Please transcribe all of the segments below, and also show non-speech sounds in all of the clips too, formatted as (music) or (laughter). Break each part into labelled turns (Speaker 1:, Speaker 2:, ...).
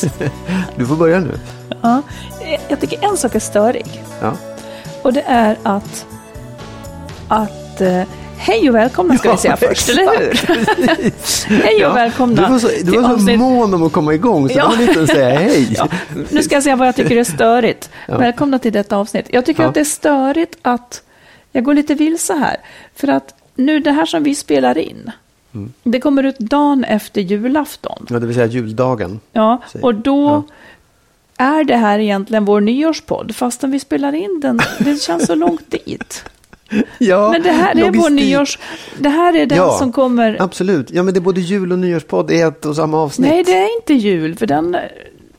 Speaker 1: Peace.
Speaker 2: Du får börja nu.
Speaker 1: Ja, jag tycker en sak är störig.
Speaker 2: Ja.
Speaker 1: Och det är att, att eh, hej och välkomna ska
Speaker 2: Ja,
Speaker 1: vi säga först, eller hur? hej och
Speaker 2: Ja.
Speaker 1: välkomna
Speaker 2: Du var så, du var så mån om att komma igång så
Speaker 1: Ja.
Speaker 2: du inte ens säga hej. (laughs)
Speaker 1: Ja, nu ska jag säga vad jag tycker är störigt. Välkomna till detta avsnitt. Jag tycker att det är störigt att jag går lite vilse här. För att nu det här som vi spelar in,
Speaker 2: Mm.
Speaker 1: det kommer ut dagen efter julafton.
Speaker 2: Ja, det vill säga juldagen.
Speaker 1: Ja, och då är det här egentligen vår nyårspodd, fastän vi spelar in den. Det känns så långt dit. (laughs)
Speaker 2: Ja,
Speaker 1: Men det här är vår nyårs... Det här är den
Speaker 2: Ja,
Speaker 1: som kommer...
Speaker 2: Absolut. Ja, men det är både jul och nyårspodd i ett och samma avsnitt.
Speaker 1: Nej, det är inte jul, för den...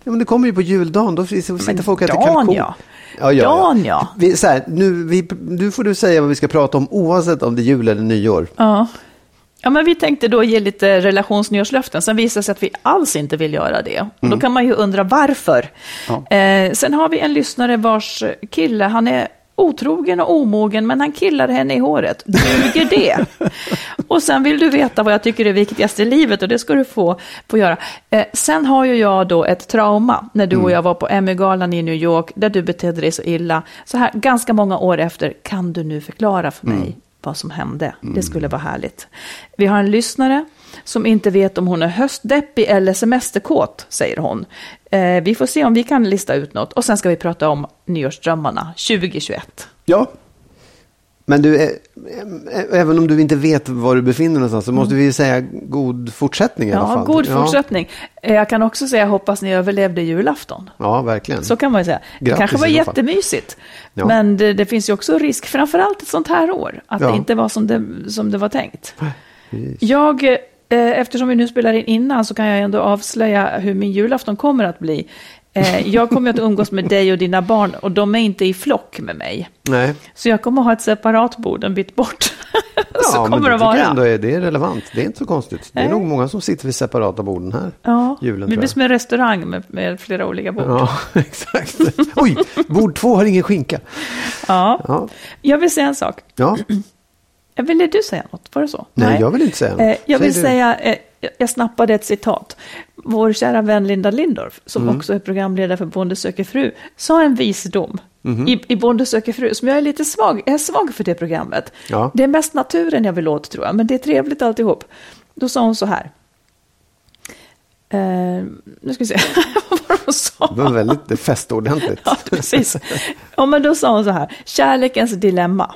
Speaker 2: Ja, men det kommer ju på juldagen. Då sitter folk och äter kalkon.
Speaker 1: ja.
Speaker 2: Ja, ja,
Speaker 1: Dagen, ja.
Speaker 2: Vi, så här, nu, vi, nu får du säga vad vi ska prata om oavsett om det är jul eller nyår.
Speaker 1: Ja. Ja, men vi tänkte då ge lite relationsnyårslöften. Sen visade det sig att vi alls inte vill göra det.
Speaker 2: Mm.
Speaker 1: Då kan man ju undra varför. Eh, sen har vi en lyssnare vars kille, han är otrogen och omogen, men han killar henne i håret. Duger det? (laughs) och sen vill du veta vad jag tycker är viktigast i livet och det ska du få, få göra. Eh, sen har ju jag då ett trauma när du och jag var på Emmy-galan i New York, där du betedde dig så illa. Så här, ganska många år efter, kan du nu förklara för mig vad som hände. Det skulle vara härligt. Vi har en lyssnare som inte vet om hon är höstdeppig eller semesterkåt, säger hon. Eh, vi får se om vi kan lista ut något. Och sen ska vi prata om nyårsdrömmarna 2021.
Speaker 2: Ja. Men du, eh, eh, även om du inte vet var du befinner dig någonstans så måste vi säga god fortsättning i alla
Speaker 1: Ja,
Speaker 2: fall.
Speaker 1: god
Speaker 2: Ja.
Speaker 1: fortsättning. Eh, Jag kan också säga hoppas ni överlevde julafton.
Speaker 2: Ja, verkligen.
Speaker 1: Så kan man ju säga. Det
Speaker 2: Grattis
Speaker 1: kanske var jättemysigt.
Speaker 2: Ja.
Speaker 1: Men det, det finns ju också risk, framförallt ett sånt här år, att
Speaker 2: Ja.
Speaker 1: det inte var som det, som det var tänkt.
Speaker 2: Precis.
Speaker 1: Jag, eh, eftersom vi nu spelar in innan så kan jag ändå avslöja hur min julafton kommer att bli. Eh, jag kommer att umgås med dig och dina barn och de är inte i flock med mig.
Speaker 2: Nej.
Speaker 1: Så jag kommer att ha ett separat bord en bit bort. (laughs) så
Speaker 2: Ja, men
Speaker 1: kommer
Speaker 2: det
Speaker 1: det
Speaker 2: jag
Speaker 1: vara.
Speaker 2: ändå är, det är relevant. Det är inte så konstigt. Det är
Speaker 1: Nej.
Speaker 2: nog många som sitter vid separata borden här.
Speaker 1: Ja,
Speaker 2: Julen,
Speaker 1: det blir som en restaurang med, med flera olika bord.
Speaker 2: Ja, (laughs) exakt. Oj, bord två har ingen skinka.
Speaker 1: Ja.
Speaker 2: Ja,
Speaker 1: Jag vill säga en sak.
Speaker 2: ja. (clears throat)
Speaker 1: Ville du säga något? Var det så?
Speaker 2: Nej, jag vill inte säga något.
Speaker 1: Eh, jag vill
Speaker 2: du.
Speaker 1: säga, eh, jag snappade ett citat. Vår kära vän Linda Lindorff, som
Speaker 2: Mm.
Speaker 1: också är programledare för Bonde söker fru, sa en visdom
Speaker 2: Mhm.
Speaker 1: i, i Bonde söker fru, som jag är lite svag, jag är svag för det programmet.
Speaker 2: Ja.
Speaker 1: Det är mest naturen jag vill åt tror jag, men det är trevligt alltihop. Då sa hon så här. Eh, nu ska vi se, (laughs) vad var hon sa?
Speaker 2: Det var väldigt det fäste ordentligt.
Speaker 1: Ja, precis. Ja, men då sa hon så här, kärlekens dilemma,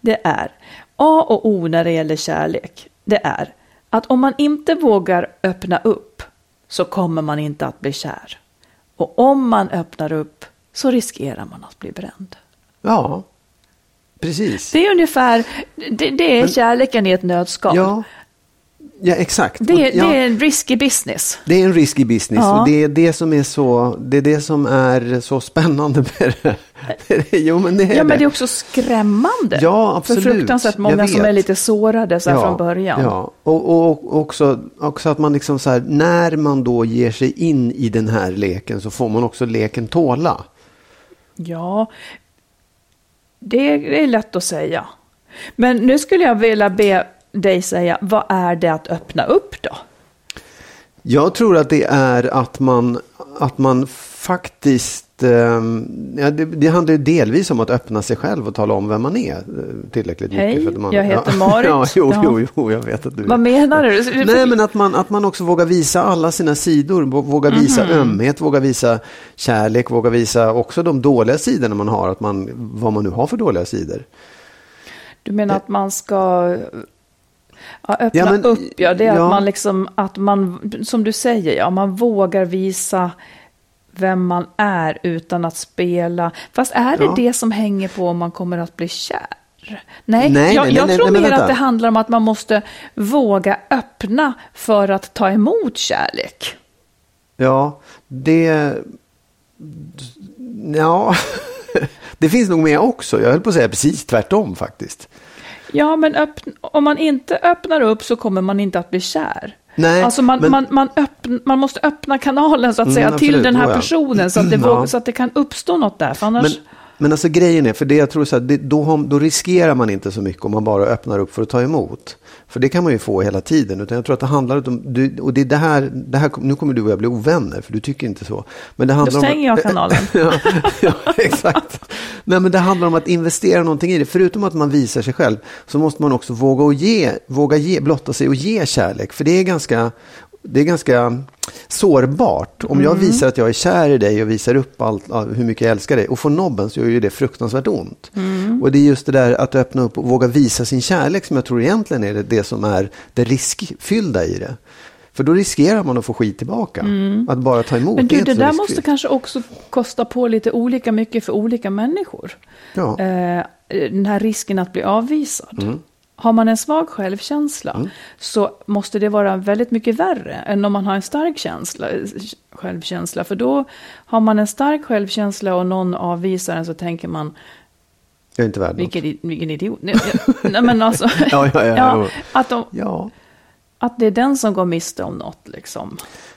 Speaker 1: det är A och O när det gäller kärlek, det är att om man inte vågar öppna upp så kommer man inte att bli kär. Och om man öppnar upp så riskerar man att bli bränd.
Speaker 2: Ja, precis.
Speaker 1: Det är ungefär, det, det är kärleken i ett nötskal.
Speaker 2: Ja, Ja, exakt.
Speaker 1: Det,
Speaker 2: Och-
Speaker 1: det
Speaker 2: ja,
Speaker 1: är en risky business.
Speaker 2: det är en risky business
Speaker 1: Ja.
Speaker 2: och det är det som är så, det är det som är så spännande med det. (laughs) jo, men det är
Speaker 1: Ja, men det är
Speaker 2: det.
Speaker 1: också skrämmande.
Speaker 2: Ja, absolut.
Speaker 1: För fruktansvärt många som är lite sårade så här från början.
Speaker 2: Ja, och, och, och också, också att man liksom så här, när man då ger sig in i den här leken så får man också leken tåla.
Speaker 1: Ja, det det är lätt att säga. Men nu skulle jag vilja be dig säga, vad är det att öppna upp då?
Speaker 2: Jag tror att det är att man, att man faktiskt, ehm, ja, det, det handlar ju delvis om att öppna sig själv och tala om vem man är eh, tillräckligt
Speaker 1: Hej,
Speaker 2: mycket. För att man,
Speaker 1: jag heter
Speaker 2: ja, (laughs)
Speaker 1: Marit.
Speaker 2: Ja, jo, jo, jo, jag vet att du
Speaker 1: Vad menar du?
Speaker 2: Nej, men att man, att man också vågar visa alla sina sidor. vå- Vågar visa
Speaker 1: Mhm.
Speaker 2: ömhet, vågar visa kärlek, vågar visa också de dåliga sidorna man har. Att man, vad man nu har för dåliga sidor.
Speaker 1: Du menar att man ska ja, öppna
Speaker 2: Ja, men-
Speaker 1: upp? Ja, det är
Speaker 2: ja.
Speaker 1: att man liksom, att man, som du säger, ja, man vågar visa vem man är utan att spela. Fast är det
Speaker 2: Ja.
Speaker 1: det som hänger på om man kommer att bli kär? Nej,
Speaker 2: Nej,
Speaker 1: jag,
Speaker 2: nej,
Speaker 1: jag
Speaker 2: nej,
Speaker 1: tror mer att det handlar om att man måste våga öppna för att ta emot kärlek.
Speaker 2: Ja, det... Ja, (laughs) det finns nog med också. Jag höll på att säga precis tvärtom faktiskt.
Speaker 1: Ja, men öppn- om man inte öppnar upp så kommer man inte att bli kär.
Speaker 2: Nej,
Speaker 1: alltså man,
Speaker 2: men-
Speaker 1: man, man, öppn, man måste öppna kanalen så att
Speaker 2: Mm,
Speaker 1: säga
Speaker 2: absolut,
Speaker 1: till den här
Speaker 2: ja.
Speaker 1: personen så att, det
Speaker 2: Ja.
Speaker 1: vågar, så att det kan uppstå något där. För annars,
Speaker 2: Men, men alltså grejen är, för det jag tror så här, det, då, då riskerar man inte så mycket om man bara öppnar upp för att ta emot. För det kan man ju få hela tiden. Utan jag tror att det handlar om, du, och det är det här, det här, nu kommer du och jag bli ovänner, för du tycker inte så. Men det handlar
Speaker 1: då
Speaker 2: om,
Speaker 1: stänger jag kanalen. (laughs)
Speaker 2: ja, ja, exakt. Nej, men det handlar om att investera någonting i det. Förutom att man visar sig själv så måste man också våga, och ge, våga ge, blotta sig och ge kärlek. För det är ganska, det är ganska sårbart. Om jag visar att jag är kär i dig och visar upp allt, hur mycket jag älskar dig och får nobben så gör ju det fruktansvärt ont. Och det är just det där att öppna upp och våga visa sin kärlek som jag tror egentligen är det, det som är det riskfyllda i det. För då riskerar man att få skit tillbaka. Att bara ta emot.
Speaker 1: men du, det
Speaker 2: så
Speaker 1: där måste kanske också kosta på lite olika mycket för olika människor.
Speaker 2: Ja.
Speaker 1: Eh, den här risken att bli avvisad.
Speaker 2: Mm.
Speaker 1: Har man en svag självkänsla så måste det vara väldigt mycket värre än om man har en stark känsla, självkänsla. För då har man en stark självkänsla och någon avvisar en så tänker man,
Speaker 2: Jag är inte värd något.
Speaker 1: vilken, i- vilken idiot. Nej, nej, men alltså, (laughs)
Speaker 2: Ja, ja, (laughs) ja, jo.
Speaker 1: att, de,
Speaker 2: Ja.
Speaker 1: att det är den som går miste om något. Liksom.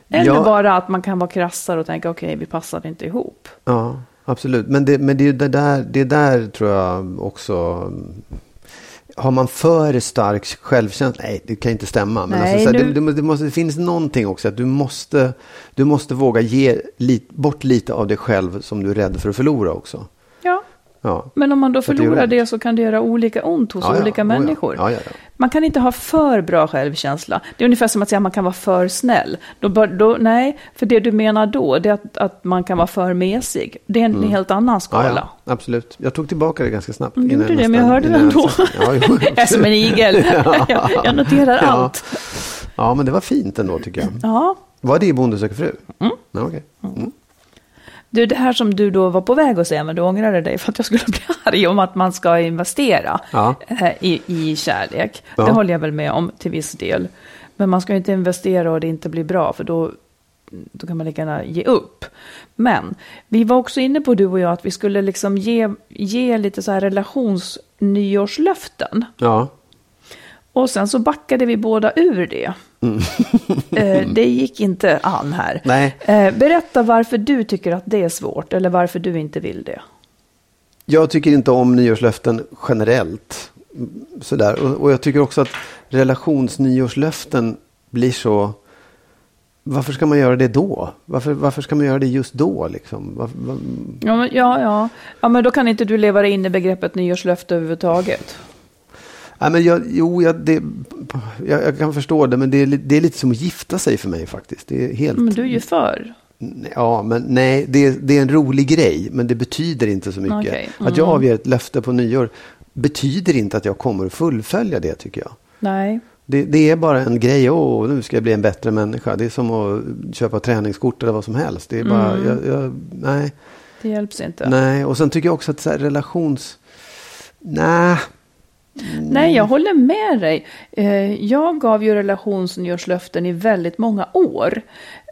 Speaker 1: Eller
Speaker 2: Ja.
Speaker 1: bara att man kan vara krassare och tänka, okej, vi passar inte ihop.
Speaker 2: Ja, absolut. Men det, men det är det där, det där tror jag också. Har man för stark självkänsla? Nej, det kan inte stämma. Men
Speaker 1: Nej,
Speaker 2: alltså, så här,
Speaker 1: nu-
Speaker 2: det, det, det, måste, det finns någonting också. Att du måste, du måste våga ge lit, bort lite av dig själv som du är rädd för att förlora också.
Speaker 1: Ja, men om man då
Speaker 2: det
Speaker 1: förlorar
Speaker 2: ont.
Speaker 1: det så kan det göra olika ont hos
Speaker 2: Ja,
Speaker 1: olika
Speaker 2: Oh, ja.
Speaker 1: människor.
Speaker 2: Ja.
Speaker 1: Man kan inte ha för bra självkänsla. Det är ungefär som att säga att man kan vara för snäll. Då, bör, då, nej, för det du menar då, det är att, att man kan vara för mesig. Det är en helt annan
Speaker 2: Mm.
Speaker 1: Skala.
Speaker 2: absolut. Jag tog tillbaka det ganska snabbt.
Speaker 1: Mm,
Speaker 2: innan
Speaker 1: gjorde det, men jag hörde det ändå. (laughs)
Speaker 2: jag-
Speaker 1: är som en igel. (laughs) (laughs) jag, noterar allt.
Speaker 2: Ja, men det var fint ändå tycker jag.
Speaker 1: Ja.
Speaker 2: Var det i Bonde söker fru? Mm. Ja, okej. Mm.
Speaker 1: Du, det här som du då var på väg att säga, men du ångrade dig för att jag skulle (laughs) bli arg om att man ska investera
Speaker 2: Ja.
Speaker 1: eh, i, i kärlek.
Speaker 2: Ja.
Speaker 1: Det håller jag väl med om till viss del. Men man ska ju inte investera och det inte blir bra, för då, då kan man lika gärna ge upp. Men vi var också inne på, du och jag, att vi skulle liksom ge, ge lite så här relationsnyårslöften.
Speaker 2: Ja.
Speaker 1: Och sen så backade vi båda ur det. Eh, det gick inte an här.
Speaker 2: Nej.
Speaker 1: Eh, berätta varför du tycker att det är svårt eller varför du inte vill det.
Speaker 2: Jag tycker inte om nyårslöften generellt. Sådär. Och, och jag tycker också att relationsnyårslöften blir så... Varför ska man göra det då? Varför, varför ska man göra det just då? Liksom? Varför, var,
Speaker 1: Ja, men, ja, ja. ja, men då kan inte du leva dig in i begreppet nyårslöfte överhuvudtaget.
Speaker 2: Nej, men jag, jo, jag, det, jag, jag kan förstå det, men det är, det är lite som att gifta sig för mig faktiskt. Det är helt...
Speaker 1: Men du är ju för.
Speaker 2: Ja, men nej, det är, det är en rolig grej, men det betyder inte så mycket.
Speaker 1: Okej,
Speaker 2: Att jag avger ett löfte på nyår betyder inte att jag kommer att fullfölja det, tycker jag.
Speaker 1: Nej.
Speaker 2: Det, det är bara en grej, åh, nu ska jag bli en bättre människa. Det är som att köpa träningskort eller vad som helst. Det är bara,
Speaker 1: Mm.
Speaker 2: jag, jag, nej,
Speaker 1: Det hjälps inte.
Speaker 2: nej. Och sen tycker jag också att så här, relations... Nej, Mm.
Speaker 1: Nej, jag håller med dig. Eh, jag gav ju relationsnyårslöften i väldigt många år.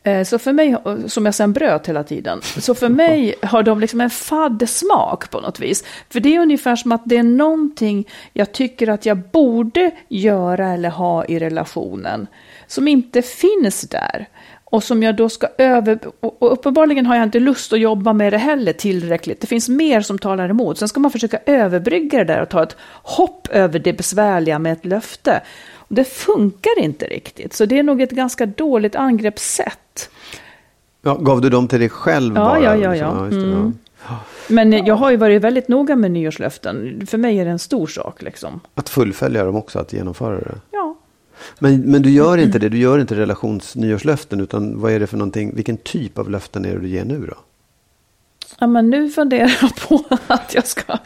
Speaker 1: Eh, så för mig, som jag sen bröt hela tiden, så för mig har de liksom en fadd smak på något vis. För det är ungefär som att det är någonting jag tycker att jag borde göra eller ha i relationen, som inte finns där. Och som jag då ska över... Och uppenbarligen har jag inte lust att jobba med det heller tillräckligt. Det finns mer som talar emot. Sen ska man försöka överbrygga det där och ta ett hopp över det besvärliga med ett löfte. Och det funkar inte riktigt. Så det är nog ett ganska dåligt angreppssätt.
Speaker 2: Ja, gav du dem till dig själv
Speaker 1: ja,
Speaker 2: bara?
Speaker 1: Ja, ja, ja. Mm. Men jag har ju varit väldigt noga med nyårslöften. För mig är det en stor sak. Liksom.
Speaker 2: Att fullfölja dem också, att genomföra det?
Speaker 1: Ja.
Speaker 2: Men, men du gör inte det, du gör inte relationsnyårslöften, utan vad är det för någonting, vilken typ av löften är det du ger nu då?
Speaker 1: Ja, men nu funderar jag på att jag ska,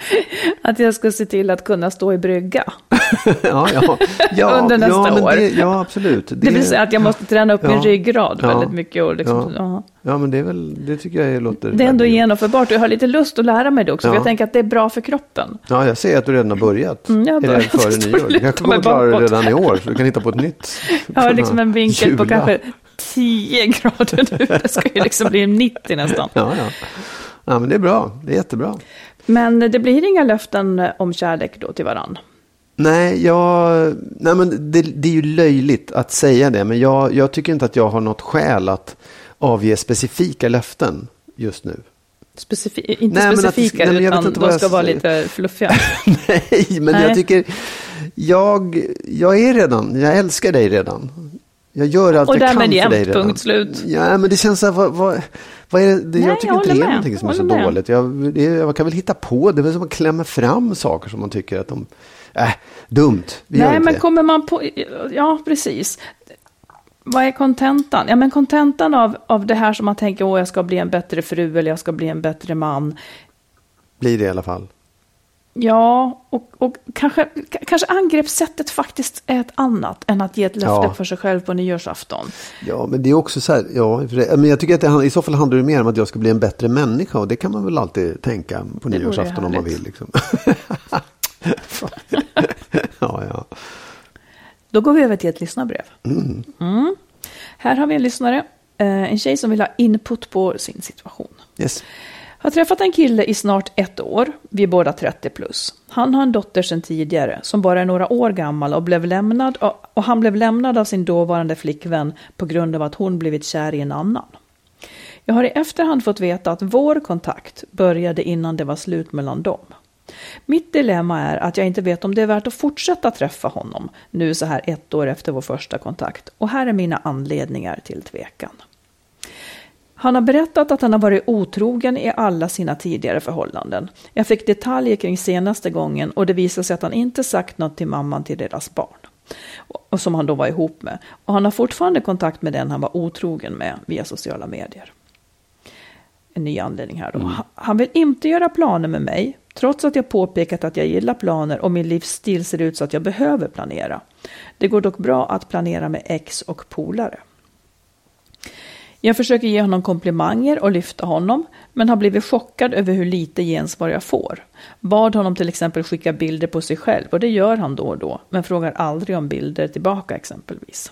Speaker 1: att jag ska se till att kunna stå i brygga. (laughs)
Speaker 2: ja, ja. ja, (laughs)
Speaker 1: Under nästa
Speaker 2: ja,
Speaker 1: år.
Speaker 2: Det, ja, absolut.
Speaker 1: Det, det vill säga att jag måste träna upp
Speaker 2: ja,
Speaker 1: min ryggrad
Speaker 2: ja,
Speaker 1: väldigt mycket. Och liksom,
Speaker 2: ja. ja, men det är väl, det tycker jag låter...
Speaker 1: Det är ändå genomförbart och jag har lite lust att lära mig det också. För jag tänker att det är bra för kroppen.
Speaker 2: Ja, jag ser att du redan har börjat.
Speaker 1: Mm, jag har börjat.
Speaker 2: Före nyår? Du kanske kommer klara det redan i år, så du kan hitta på ett nytt.
Speaker 1: Jag har liksom en vinkel
Speaker 2: Jula.
Speaker 1: på (laughs) kanske 10 grader nu. Det ska ju liksom bli 90 nästan.
Speaker 2: Ja, ja. Ja, men det är bra. Det är jättebra.
Speaker 1: Men det blir inga löften om kärlek då till varann?
Speaker 2: Nej, jag, nej men det, det är ju löjligt att säga det, men jag, jag tycker inte att jag har något skäl att avge specifika löften just nu.
Speaker 1: Specifi inte
Speaker 2: Nej, men att-
Speaker 1: specifika,
Speaker 2: nej,
Speaker 1: utan de
Speaker 2: jag
Speaker 1: ska vara lite fluffiga. (laughs)
Speaker 2: Nej, men
Speaker 1: Nej.
Speaker 2: jag tycker, jag, jag är redan, jag älskar dig redan. Jag gör allt
Speaker 1: Och
Speaker 2: jag kan
Speaker 1: därmed
Speaker 2: för dig redan.
Speaker 1: punkt slut.
Speaker 2: Ja, men det känns så här, vad, vad, vad är det, det
Speaker 1: Nej,
Speaker 2: jag tycker
Speaker 1: jag
Speaker 2: inte det är
Speaker 1: med.
Speaker 2: någonting som är så
Speaker 1: med.
Speaker 2: dåligt. Jag, det, jag kan väl hitta på, det är väl som att klämma fram saker som man tycker att de, äh, dumt. Vi
Speaker 1: Nej, men
Speaker 2: det.
Speaker 1: kommer man på... Ja, precis. Vad är kontentan? Ja, men kontentan av, av det här som man tänker, åh, jag ska bli en bättre fru eller jag ska bli en bättre man.
Speaker 2: Blir det i alla fall.
Speaker 1: Ja, och, och kanske, kanske angreppssättet faktiskt är ett annat än att ge ett löfte
Speaker 2: Ja.
Speaker 1: för sig själv på nyårsafton.
Speaker 2: Ja, men det är också så här, ja, men jag tycker att det, i så fall handlar det mer om att jag ska bli en bättre människa och det kan man väl alltid tänka på
Speaker 1: Det
Speaker 2: nyårsafton om man vill. Liksom. (laughs) ja, ja.
Speaker 1: Då går vi över till ett lyssnarbrev. Mm. Här har vi en lyssnare, eh, en tjej som vill ha input på sin situation.
Speaker 2: Yes.
Speaker 1: Har träffat en kille i snart ett år, vi är båda 30 plus. Han har en dotter sedan tidigare som bara är några år gammal och, blev lämnad, och han blev lämnad av sin dåvarande flickvän på grund av att hon blivit kär i en annan. Jag har i efterhand fått veta att vår kontakt började innan det var slut mellan dem. Mitt dilemma är att jag inte vet om det är värt att fortsätta träffa honom nu så här ett år efter vår första kontakt. Och här är mina anledningar till tvekan. Han har berättat att han har varit otrogen i alla sina tidigare förhållanden. Jag fick detaljer kring senaste gången och det visade sig att han inte sagt något till mamman till deras barn. Och som han då var ihop med. Och han har fortfarande kontakt med den han var otrogen med via sociala medier. En ny anledning här då. Han- Han vill inte göra planer med mig, trots att jag påpekat att jag gillar planer och min livsstil ser ut så att jag behöver planera. Det går dock bra att planera med ex och polare. Jag försöker ge honom komplimanger och lyfta honom, men har blivit chockad över hur lite gensvar jag får. Bad honom till exempel skicka bilder på sig själv, och det gör han då och då, men frågar aldrig om bilder tillbaka exempelvis.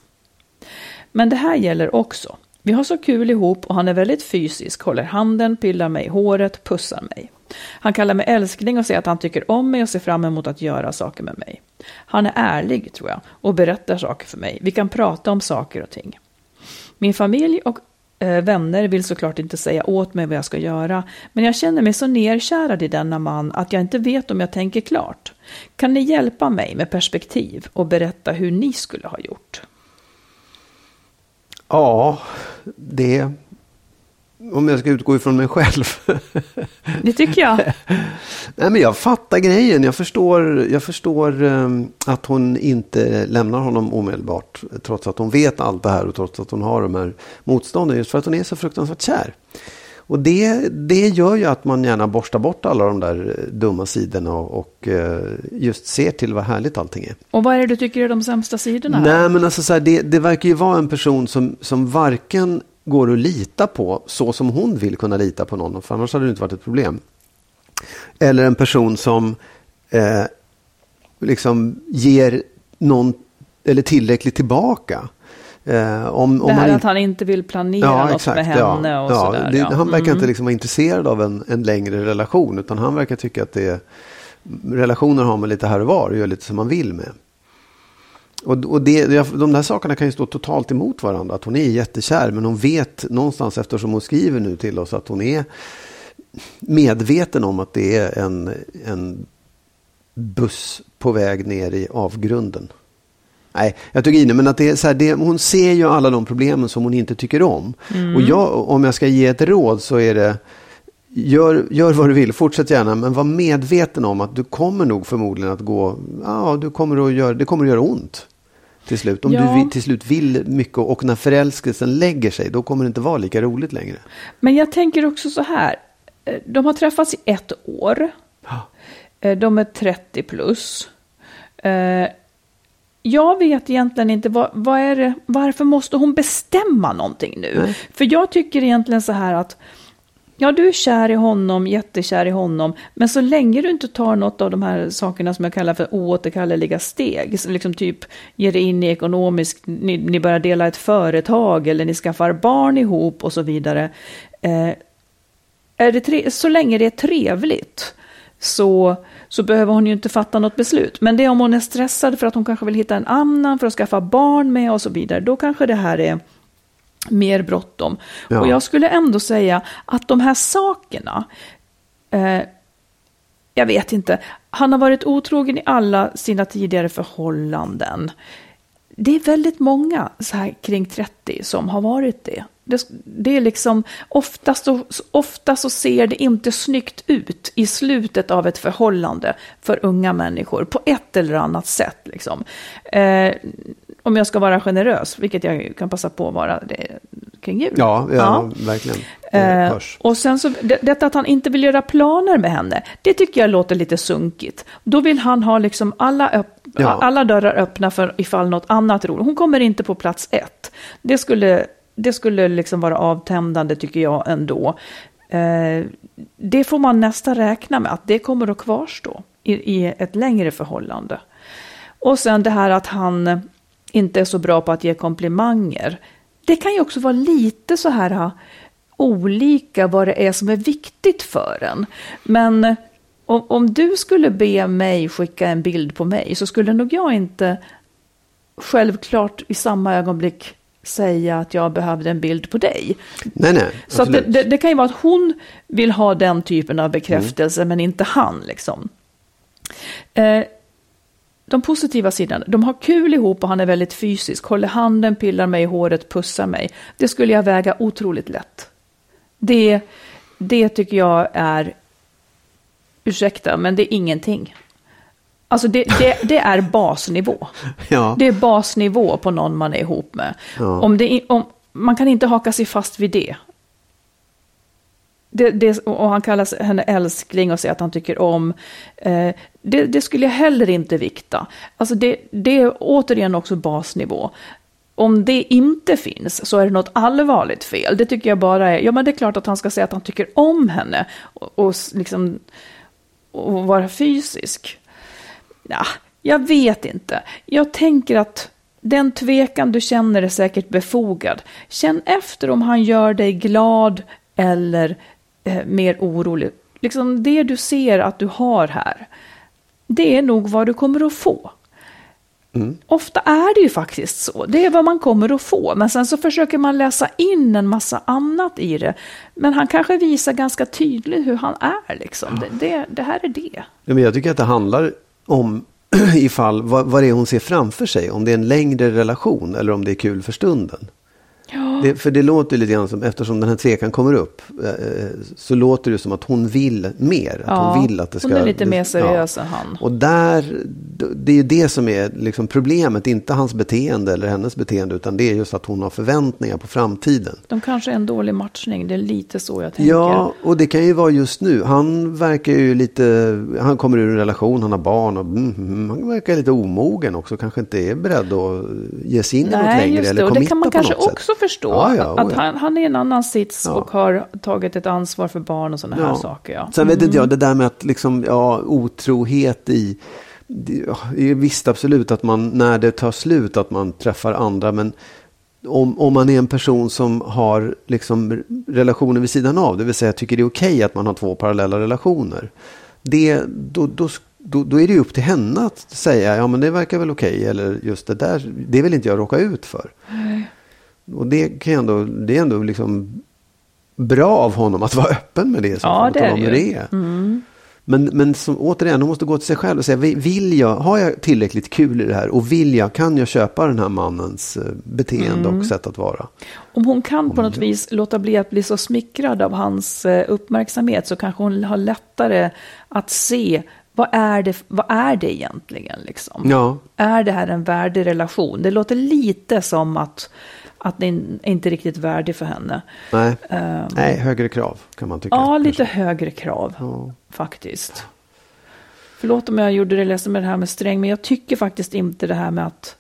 Speaker 1: Men det här gäller också. Vi har så kul ihop och han är väldigt fysisk, håller handen, pillar mig i håret, pussar mig. Han kallar mig älskling och säger att han tycker om mig och ser fram emot att göra saker med mig. Han är ärlig, tror jag, och berättar saker för mig. Vi kan prata om saker och ting. Min familj och Eh, vänner vill såklart inte säga åt mig vad jag ska göra, men jag känner mig så nerkärad i denna man att jag inte vet om jag tänker klart. Kan ni hjälpa mig med perspektiv och berätta hur ni skulle ha gjort?
Speaker 2: Ja, det... Om jag ska utgå ifrån mig själv. (laughs)
Speaker 1: Det tycker jag.
Speaker 2: Nej, men jag fattar grejen. Jag förstår, jag förstår ehm, att hon inte lämnar honom omedelbart. Trots att hon vet allt det här och trots att hon har de här motstånden. Just för att hon är så fruktansvärt kär. Och det, det gör ju att man gärna borstar bort alla de där eh, dumma sidorna och, och eh, just ser till vad härligt allting är.
Speaker 1: Och vad är det du tycker är de sämsta sidorna?
Speaker 2: Nej, men alltså så här, det, det verkar ju vara en person som, som varken går att lita på så som hon vill kunna lita på någon, för annars hade det inte varit ett problem. Eller en person som eh, liksom ger någon eller tillräckligt tillbaka.
Speaker 1: Eh, om, om det här man att han inte vill planera ja, något exakt, med henne
Speaker 2: ja,
Speaker 1: och
Speaker 2: ja,
Speaker 1: sådär.
Speaker 2: Det, ja. Han verkar mm. inte liksom vara intresserad av en, en längre relation utan han verkar tycka att det är, relationer har man lite här och var och gör lite som man vill med. Och, och det, de där sakerna kan ju stå totalt emot varandra. Att hon är jättekär men hon vet någonstans eftersom hon skriver nu till oss att hon är medveten om att det är en, en buss på väg ner i avgrunden. Nej, jag tog in det, men att det är så här, det, hon ser ju alla de problemen som hon inte tycker om. Mm. Och jag, om jag ska ge ett råd så är det, gör, gör vad du vill, fortsätt gärna, men var medveten om att du kommer nog förmodligen att gå, ja, du kommer att göra, det kommer att göra ont till slut. Om ja. du till slut vill mycket och när förälskelsen lägger sig, då kommer det inte vara lika roligt längre.
Speaker 1: Men jag tänker också så här, eh, de har träffats i ett år. Ja. De är 30 plus. Eh, jag vet egentligen inte vad, vad är det, varför måste hon bestämma någonting nu? Nej. För jag tycker egentligen så här att Ja, du är kär i honom, jättekär i honom, men så länge du inte tar något av de här sakerna som jag kallar för oåterkalleliga steg, liksom typ ger dig in i ekonomiskt, ni, ni börjar dela ett företag eller ni skaffar barn ihop och så vidare. Eh, är det tre, så länge det är trevligt så, så behöver hon ju inte fatta något beslut. Men det är om hon är stressad för att hon kanske vill hitta en annan för att skaffa barn med och så vidare, då kanske det här är mer bråttom. Ja. Och jag skulle ändå säga att de här sakerna, eh, jag vet inte, han har varit otrogen i alla sina tidigare förhållanden. Det är väldigt många så här kring 30 som har varit det. Det, det är liksom, oftast så, ofta så ser det inte snyggt ut i slutet av ett förhållande för unga människor på ett eller annat sätt. Liksom. Eh, om jag ska vara generös, vilket jag kan passa på att vara det, kring jul.
Speaker 2: Ja, ja, ja. verkligen.
Speaker 1: Eh, och sen så, det, detta att han inte vill göra planer med henne, det tycker jag låter lite sunkigt. Då vill han ha liksom alla, öpp, ja. alla dörrar öppna för ifall något annat roligt. Hon kommer inte på plats ett. Det skulle, det skulle liksom vara avtändande tycker jag ändå. Eh, det får man nästan räkna med att det kommer att kvarstå i, i ett längre förhållande. Och sen det här att han inte är så bra på att ge komplimanger. Det kan ju också vara lite så här olika vad det är som är viktigt för en. Men om, om du skulle be mig skicka en bild på mig så skulle nog jag inte självklart i samma ögonblick säga att jag behövde en bild på dig.
Speaker 2: Nej, nej,
Speaker 1: så det, det, det, kan ju vara att hon vill ha den typen av bekräftelse mm. men inte han. Liksom. Eh, de positiva sidorna, de har kul ihop och han är väldigt fysisk, håller handen, pillar mig i håret, pussar mig. Det skulle jag väga otroligt lätt. Det, det tycker jag är, ursäkta, men det är ingenting. Alltså det, det, det är basnivå. (laughs) Ja. Det är basnivå på någon man är ihop med. Ja. Om det, om, man kan inte haka sig fast vid det. Det, det, och han kallar henne älskling och säger att han tycker om. Eh, det, det, skulle jag heller inte vikta. Alltså det, det är återigen också basnivå. Om det inte finns så är det något allvarligt fel. Det tycker jag bara är, ja men det är klart att han ska säga att han tycker om henne. Och, och liksom, och vara fysisk. Ja, jag vet inte. Jag tänker att den tvekan du känner är säkert befogad. Känn efter om han gör dig glad eller eh, mer orolig. Liksom det du ser att du har här, det är nog vad du kommer att få. Mm. Ofta är det ju faktiskt så. Det är vad man kommer att få. Men sen så försöker man läsa in en massa annat i det. Men han kanske visar ganska tydligt hur han är. Liksom. Det, det, det här är det.
Speaker 2: Ja, men jag tycker att det handlar om (clears throat) ifall vad, vad det är hon ser framför sig. Om det är en längre relation eller om det är kul för stunden. Det, för det låter lite grann som, eftersom den här tvekan kommer upp, eh, så låter det som att hon vill mer. Att ja, hon vill att det ska...
Speaker 1: Hon är lite mer seriös ja. än han.
Speaker 2: Och där, det är ju det som är liksom problemet, inte hans beteende eller hennes beteende, utan det är just att hon har förväntningar på framtiden.
Speaker 1: De kanske är en dålig matchning, det är lite så jag tänker.
Speaker 2: Ja, och det kan ju vara just nu. Han verkar ju lite, han kommer ur en relation, han har barn och mm, mm han verkar lite omogen också, kanske inte är beredd att ge sig in i något längre. Just det, eller och det kan man kanske
Speaker 1: också förstå. Ja, ja, att han, han, är i en annan sits och har tagit ett ansvar för barn och sådana här saker. Ja.
Speaker 2: Sen vet inte jag, mm. det där med att liksom, ja, otrohet i visst absolut att man när det tar slut att man träffar andra. Men om, om man är en person som har liksom relationer vid sidan av. Det vill säga tycker det är okej okay att man har två parallella relationer. Det, då, då, då, då är det upp till henne att säga ja men det verkar väl okej. Okay, eller just det där, det vill inte jag råka ut för.
Speaker 1: Nej.
Speaker 2: Och det, kan ändå, det är ändå liksom bra av honom att vara öppen med det. Så
Speaker 1: ja, det är
Speaker 2: det, det.
Speaker 1: Mm.
Speaker 2: Men, men som, återigen, hon måste gå till sig själv och säga, vill jag, har jag tillräckligt kul i det här och vill jag, kan jag köpa den här mannens eh, beteende mm. och sätt att vara?
Speaker 1: Om hon kan på något vis låta bli att bli så smickrad av hans eh, uppmärksamhet så kanske hon har lättare att se vad är det, vad är det egentligen? Liksom?
Speaker 2: Ja.
Speaker 1: Är det här en värdig relation? Det låter lite som att att det inte är riktigt värdig för henne.
Speaker 2: Nej, um, Nej högre krav kan man tycka.
Speaker 1: Ja, lite högre krav ja. faktiskt. Förlåt om jag gjorde det ledsen med det här med sträng, men jag tycker faktiskt inte det här med att,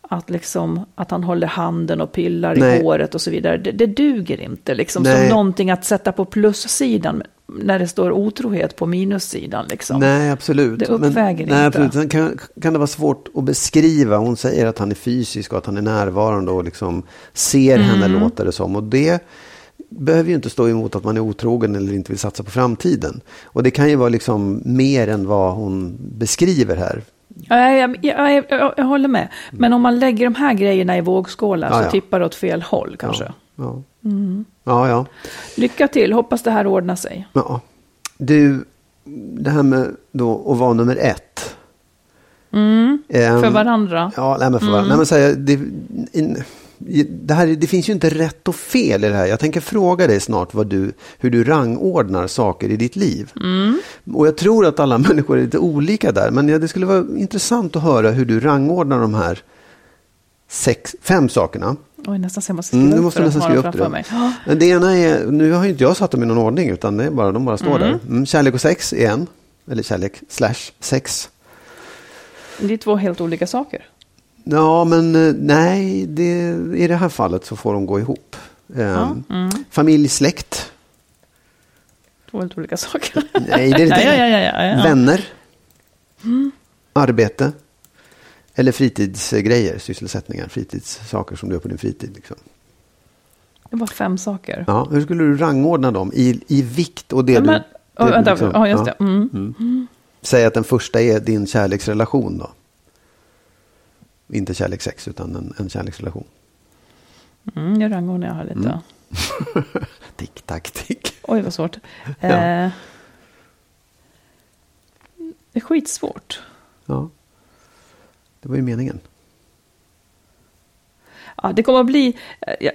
Speaker 1: att, liksom, att han håller handen och pillar Nej. i håret och så vidare. Det, det duger inte liksom Nej. som någonting att sätta på plussidan när det står otrohet på minussidan. Liksom.
Speaker 2: Nej, absolut.
Speaker 1: Det uppväger Men, inte.
Speaker 2: Nej, absolut. Sen kan, kan det vara svårt att beskriva. Hon säger att han är fysisk och att han är närvarande och liksom ser mm. henne, låter det som. Och det behöver ju inte stå emot att man är otrogen eller inte vill satsa på framtiden. Och det kan ju vara liksom mer än vad hon beskriver här.
Speaker 1: Ja, jag, jag, jag, jag håller med. Men om man lägger de här grejerna i vågskålar ja, så ja. tippar det åt fel håll kanske.
Speaker 2: Ja, ja. Mm. ja, ja.
Speaker 1: Lycka till, hoppas det här ordnar sig.
Speaker 2: Ja. Du, det här med då att vara nummer ett.
Speaker 1: Mm. Um, för varandra.
Speaker 2: Ja, nej, men för varandra. Mm. Nej, men så här, det, in, det, här, det finns ju inte rätt och fel i det här. Jag tänker fråga dig snart vad du, hur du rangordnar saker i ditt liv.
Speaker 1: Mm.
Speaker 2: Och jag tror att alla (laughs) människor är lite olika där. Men det skulle vara intressant att höra hur du rangordnar de här sex, fem sakerna.
Speaker 1: Oj, nästan så jag måste skriva
Speaker 2: mm,
Speaker 1: upp
Speaker 2: måste nästan skriva upp det.
Speaker 1: Mig.
Speaker 2: Det ena är, nu har inte jag satt dem i någon ordning utan det är bara, de bara står mm. där. Mm, kärlek och sex är en. Eller kärlek slash sex.
Speaker 1: Det är två helt olika saker.
Speaker 2: Ja, men eh, nej, det, i det här fallet så får de gå ihop.
Speaker 1: Ja, ehm, mm.
Speaker 2: Familj, släkt.
Speaker 1: Två helt olika saker.
Speaker 2: Nej, det är (laughs)
Speaker 1: ja, ja, ja,
Speaker 2: Vänner.
Speaker 1: Mm.
Speaker 2: Arbete. Eller fritidsgrejer, sysselsättningar, fritidssaker som du gör på din fritid. Liksom.
Speaker 1: Det var fem saker.
Speaker 2: Ja, hur skulle du rangordna dem i, i vikt och det
Speaker 1: ja,
Speaker 2: men, du...
Speaker 1: Det, vänta, liksom, ja, just det. Mm.
Speaker 2: Mm. Säg att den första är din kärleksrelation då. Inte kärlekssex utan en, en kärleksrelation.
Speaker 1: Mm, jag rangordnar jag har lite. Mm. (laughs)
Speaker 2: tick, tack, tick.
Speaker 1: Oj, vad svårt. ja. eh, det är skitsvårt.
Speaker 2: Ja. Det var ju meningen.
Speaker 1: Ja, det kommer att bli...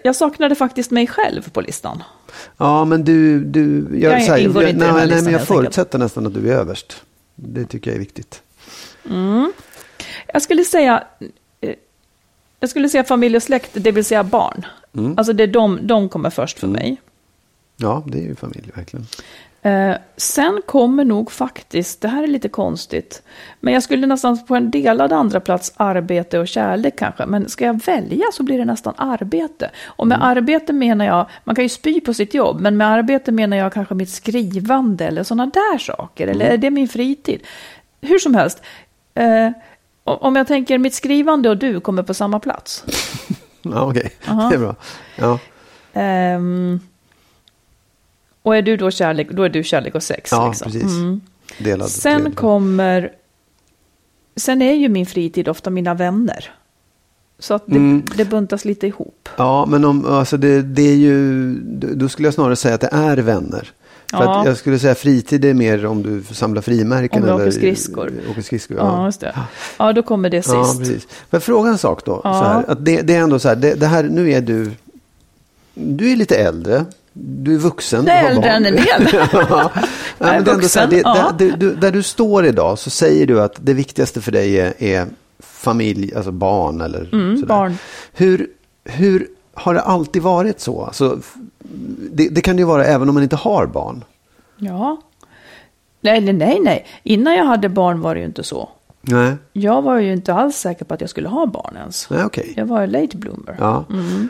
Speaker 1: Jag saknade faktiskt mig själv på listan.
Speaker 2: Ja, men du... du jag,
Speaker 1: jag
Speaker 2: här,
Speaker 1: inte
Speaker 2: nej, nej, men jag förutsätter
Speaker 1: enkelt.
Speaker 2: nästan att du är överst. Det tycker jag är viktigt.
Speaker 1: Mm. Jag skulle säga... eh, Jag skulle säga familj och släkt, det vill säga barn.
Speaker 2: Mm.
Speaker 1: Alltså det är de, de kommer först för
Speaker 2: Mm.
Speaker 1: mig.
Speaker 2: Ja, det är ju familj verkligen.
Speaker 1: Eh, sen kommer nog faktiskt, det här är lite konstigt, men jag skulle nästan på en delad andra plats arbete och kärlek kanske. Men ska jag välja så blir det nästan arbete. Och med arbete menar jag, man kan ju spy på sitt jobb, men med arbete menar jag kanske mitt skrivande eller sådana där saker. Eller är det min fritid? Hur som helst, eh, om jag tänker mitt skrivande och du kommer på samma plats. (laughs)
Speaker 2: Ja, okej.
Speaker 1: Aha.
Speaker 2: Det är bra. Ja.
Speaker 1: Ehm, och är du då kärlek, då är du kärlek och sex.
Speaker 2: Ja,
Speaker 1: liksom.
Speaker 2: precis.
Speaker 1: Mm.
Speaker 2: Delad
Speaker 1: Sen
Speaker 2: tredje.
Speaker 1: kommer... Sen är ju min fritid ofta mina vänner. Så att det,
Speaker 2: Mm.
Speaker 1: det buntas lite ihop.
Speaker 2: Ja, men om, alltså det, det är ju, då skulle jag snarare säga att det är vänner. För
Speaker 1: Ja.
Speaker 2: jag skulle säga fritid är mer om du samlar frimärken.
Speaker 1: Om du
Speaker 2: eller
Speaker 1: åker skridskor.
Speaker 2: Åker skridskor,
Speaker 1: Ja,
Speaker 2: ja.
Speaker 1: just det. Ja, då kommer det
Speaker 2: Ja,
Speaker 1: sist.
Speaker 2: precis. Får jag fråga en sak då?
Speaker 1: Ja.
Speaker 2: Så här, att det, det är ändå så här, det, det här, nu är du, du är lite äldre. Du är vuxen. Har
Speaker 1: äldre än en del. (laughs)
Speaker 2: ja. Men det så här, det,
Speaker 1: vuxen, ja.
Speaker 2: där, du, där du står idag så säger du att det viktigaste för dig är, är familj, alltså barn eller
Speaker 1: Mm,
Speaker 2: sådär.
Speaker 1: barn.
Speaker 2: Hur, hur har det alltid varit så? Alltså, det, det kan det ju vara även om man inte har barn.
Speaker 1: Ja. Nej, nej, nej, nej. Innan jag hade barn var det ju inte så.
Speaker 2: Nej,
Speaker 1: Jag var ju inte alls säker på att jag skulle ha barn ens.
Speaker 2: nej okej.
Speaker 1: Jag var late bloomer.
Speaker 2: Ja.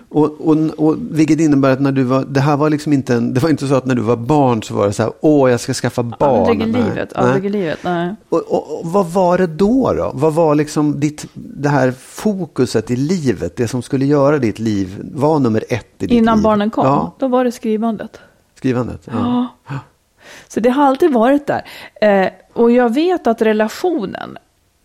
Speaker 2: Och, och, och vilket innebär att när du var, det här var liksom inte en, det var inte så att när du var barn så var det så här, åh jag ska skaffa barn.
Speaker 1: Aldrig i livet, aldrig i livet, nej.
Speaker 2: Och, och, vad var det då då? Vad var liksom ditt, det här fokuset i livet, det som skulle göra ditt liv, var nummer ett i ditt
Speaker 1: Innan
Speaker 2: liv?
Speaker 1: barnen kom,
Speaker 2: Ja,
Speaker 1: då var det skrivandet.
Speaker 2: skrivandet. Ja.
Speaker 1: Så det har alltid varit där. Eh, och jag vet att relationen,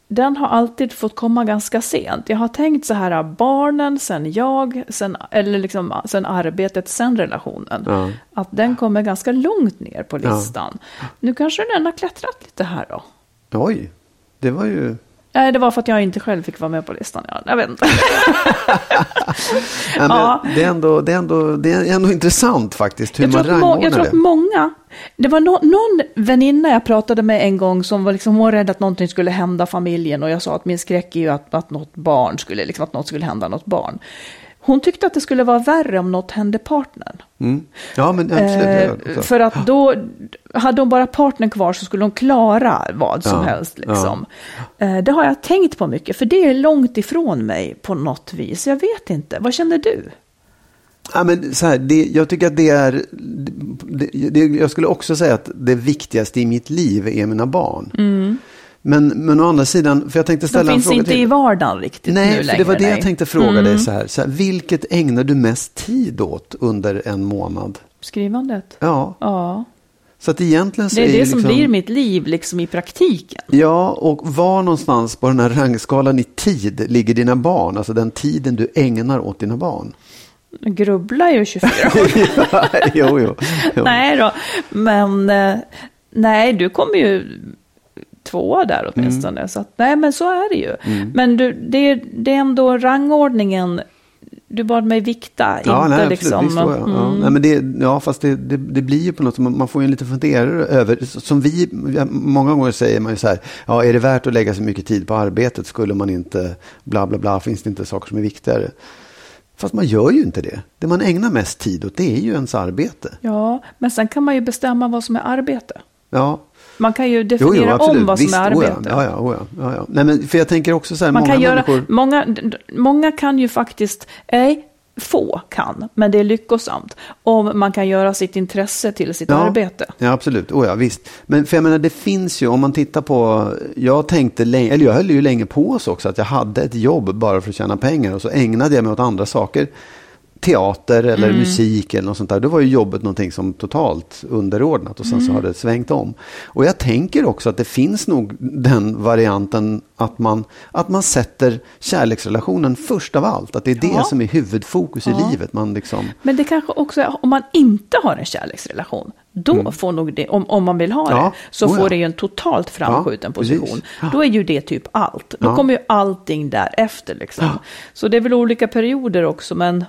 Speaker 1: den har alltid fått komma ganska sent. Jag har tänkt så här, barnen, sen jag, sen, eller liksom, sen arbetet, sen relationen.
Speaker 2: Ja.
Speaker 1: Att den kommer ganska långt ner på listan. Nu kanske den har klättrat lite här då.
Speaker 2: Oj, det var ju...
Speaker 1: Nej, det var för att jag inte själv fick vara med på listan. Ja, jag vet inte.
Speaker 2: Nej, (laughs)
Speaker 1: Ja.
Speaker 2: det, är ändå, det, är ändå, det är ändå intressant faktiskt hur
Speaker 1: Jag
Speaker 2: man rangordnar
Speaker 1: jag tror att
Speaker 2: det.
Speaker 1: många, det var no, någon väninna jag pratade med en gång som var, liksom, hon rädd att någonting skulle hända familjen och jag sa att min skräck är ju att, att något barn skulle, liksom, att något skulle hända något barn. Hon tyckte att det skulle vara värre om något hände partnern.
Speaker 2: Mm. Ja, men absolut.
Speaker 1: Eh, för att då, hade hon bara partnern kvar så skulle hon klara vad som
Speaker 2: Ja,
Speaker 1: helst. Liksom. Eh, det har jag tänkt på mycket, för det är långt ifrån mig på något vis. Jag vet inte, vad känner du?
Speaker 2: Ja, men så här, det, jag tycker att det är... Det, det, jag skulle också säga att det viktigaste i mitt liv är mina barn. Men, men å andra sidan, för jag tänkte
Speaker 1: De
Speaker 2: ställa en
Speaker 1: finns
Speaker 2: fråga
Speaker 1: inte
Speaker 2: till.
Speaker 1: i vardagen riktigt nu
Speaker 2: Nej,
Speaker 1: längre.
Speaker 2: för det var det jag
Speaker 1: nej.
Speaker 2: tänkte fråga
Speaker 1: Mm.
Speaker 2: dig så här, så här. Vilket ägnar du mest tid åt under en månad?
Speaker 1: Skrivandet.
Speaker 2: Ja,
Speaker 1: Ja,
Speaker 2: så att egentligen så
Speaker 1: det är det
Speaker 2: ju
Speaker 1: som
Speaker 2: liksom,
Speaker 1: blir mitt liv liksom i praktiken.
Speaker 2: Ja, och var någonstans på den här rangskalan i tid ligger dina barn? Alltså den tiden du ägnar åt dina barn.
Speaker 1: Jag grubblar ju 24 år. (laughs)
Speaker 2: jo, jo. jo.
Speaker 1: nej då, men eh, nej, du kommer ju tvåa där åtminstone.
Speaker 2: Mm.
Speaker 1: Så att, nej, men så är det ju. Men du, det, är- det är ändå rangordningen. Du bad mig vikta,
Speaker 2: Ja,
Speaker 1: inte
Speaker 2: nej,
Speaker 1: liksom.
Speaker 2: Visst jag. Ja.
Speaker 1: mm.
Speaker 2: Nej, men det, ja, fast det, det, det blir ju på något man man får ju en liten funderare över, som vi, många gånger säger man ju så här, ja, är det värt att lägga så mycket tid på arbetet, skulle man inte, bla bla bla, finns det inte saker som är viktigare? Fast man gör ju inte det. Det man ägnar mest tid åt, det är ju ens arbete.
Speaker 1: Ja, men sen kan man ju bestämma vad som är arbete.
Speaker 2: Ja,
Speaker 1: Man kan ju
Speaker 2: jo,
Speaker 1: definiera
Speaker 2: jo, absolut.
Speaker 1: om vad som
Speaker 2: Visst,
Speaker 1: är
Speaker 2: oh ja,
Speaker 1: arbete.
Speaker 2: ja, ja, oh ja, ja, ja. Nej, men för jag tänker också så här,
Speaker 1: Man
Speaker 2: många
Speaker 1: kan göra,
Speaker 2: människor...
Speaker 1: många, många kan ju faktiskt, nej, få kan, men det är lyckosamt. Om man kan göra sitt intresse till sitt arbete.
Speaker 2: Ja, absolut. Oh, ja, visst. Men för jag menar, det finns ju, om man tittar på, jag tänkte länge, eller jag höll ju länge på oss också, att jag hade ett jobb bara för att tjäna pengar och så ägnade jag mig åt andra saker. Teater eller
Speaker 1: Mm.
Speaker 2: musik eller något sånt där. Då var ju jobbet någonting som totalt underordnat och sen
Speaker 1: Mm.
Speaker 2: så har det svängt om. Och jag tänker också att det finns nog den varianten att man, att man sätter kärleksrelationen först av allt. Att det är det
Speaker 1: Ja.
Speaker 2: som är huvudfokus i livet. Man liksom,
Speaker 1: Men det kanske också, är- om man inte har en kärleksrelation, då får nog det, om, om man vill ha
Speaker 2: Mm. Ja,
Speaker 1: det, så
Speaker 2: oh ja.
Speaker 1: får det ju en totalt framskjuten
Speaker 2: Ja,
Speaker 1: position.
Speaker 2: Ja.
Speaker 1: Då är ju det typ allt. Då
Speaker 2: Ja.
Speaker 1: kommer ju allting därefter liksom. Så det är väl olika perioder också, men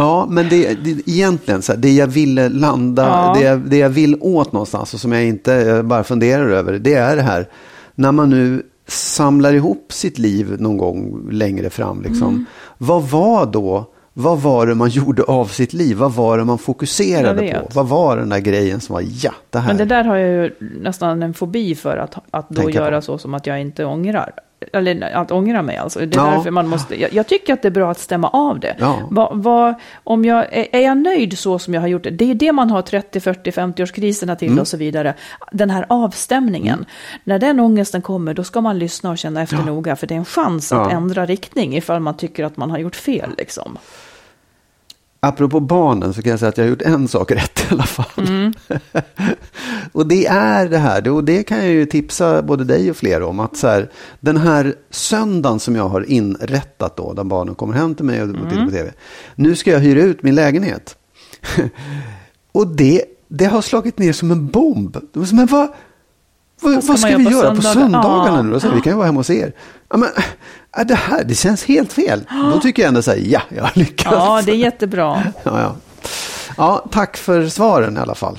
Speaker 2: Ja, men det, det, egentligen så här, det jag ville landa,
Speaker 1: Ja.
Speaker 2: det, jag, det jag vill åt någonstans och som jag inte jag bara funderar över, det är det här, när man nu samlar ihop sitt liv någon gång längre fram, liksom,
Speaker 1: Mm.
Speaker 2: vad var då, vad var det man (laughs) gjorde av sitt liv? Vad var det man fokuserade på? Vad var den där grejen som var, ja, det här.
Speaker 1: Men det där har jag ju nästan en fobi för att, att då
Speaker 2: Tänka
Speaker 1: göra
Speaker 2: på.
Speaker 1: så som att jag inte ångrar. Eller att ångra mig alltså. Det är
Speaker 2: Ja.
Speaker 1: därför man måste, jag, jag tycker att det är bra att stämma av det.
Speaker 2: Ja.
Speaker 1: Va, va, om jag, är, är jag nöjd så som jag har gjort det? Det är det man har 30, 40, 50-årskriserna till
Speaker 2: Mm.
Speaker 1: och så vidare. Den här avstämningen. När den ångesten kommer, då ska man lyssna och känna efter noga. För det är en chans att
Speaker 2: Ja.
Speaker 1: ändra riktning ifall man tycker att man har gjort fel. Liksom.
Speaker 2: Apropå barnen så kan jag säga att jag har gjort en sak rätt i alla fall.
Speaker 1: Mm. (laughs)
Speaker 2: och det är det här, och det kan jag ju tipsa både dig och fler om, att så här, den här söndagen som jag har inrättat då, där barnen kommer hem till mig och tittar
Speaker 1: Mm.
Speaker 2: på tv. Nu ska jag hyra ut min lägenhet. (laughs) och det, det har slagit ner som en bomb. Men vad, vad,
Speaker 1: Vad ska
Speaker 2: ska vi
Speaker 1: göra på
Speaker 2: söndagarna
Speaker 1: Ja.
Speaker 2: nu? Så vi kan ju vara hemma hos er. Ja, men, äh, det här, det känns helt fel. Då tycker jag ändå så här, ja, jag har lyckats.
Speaker 1: Ja, det är jättebra. (laughs)
Speaker 2: Ja, ja. ja, tack för svaren i alla fall.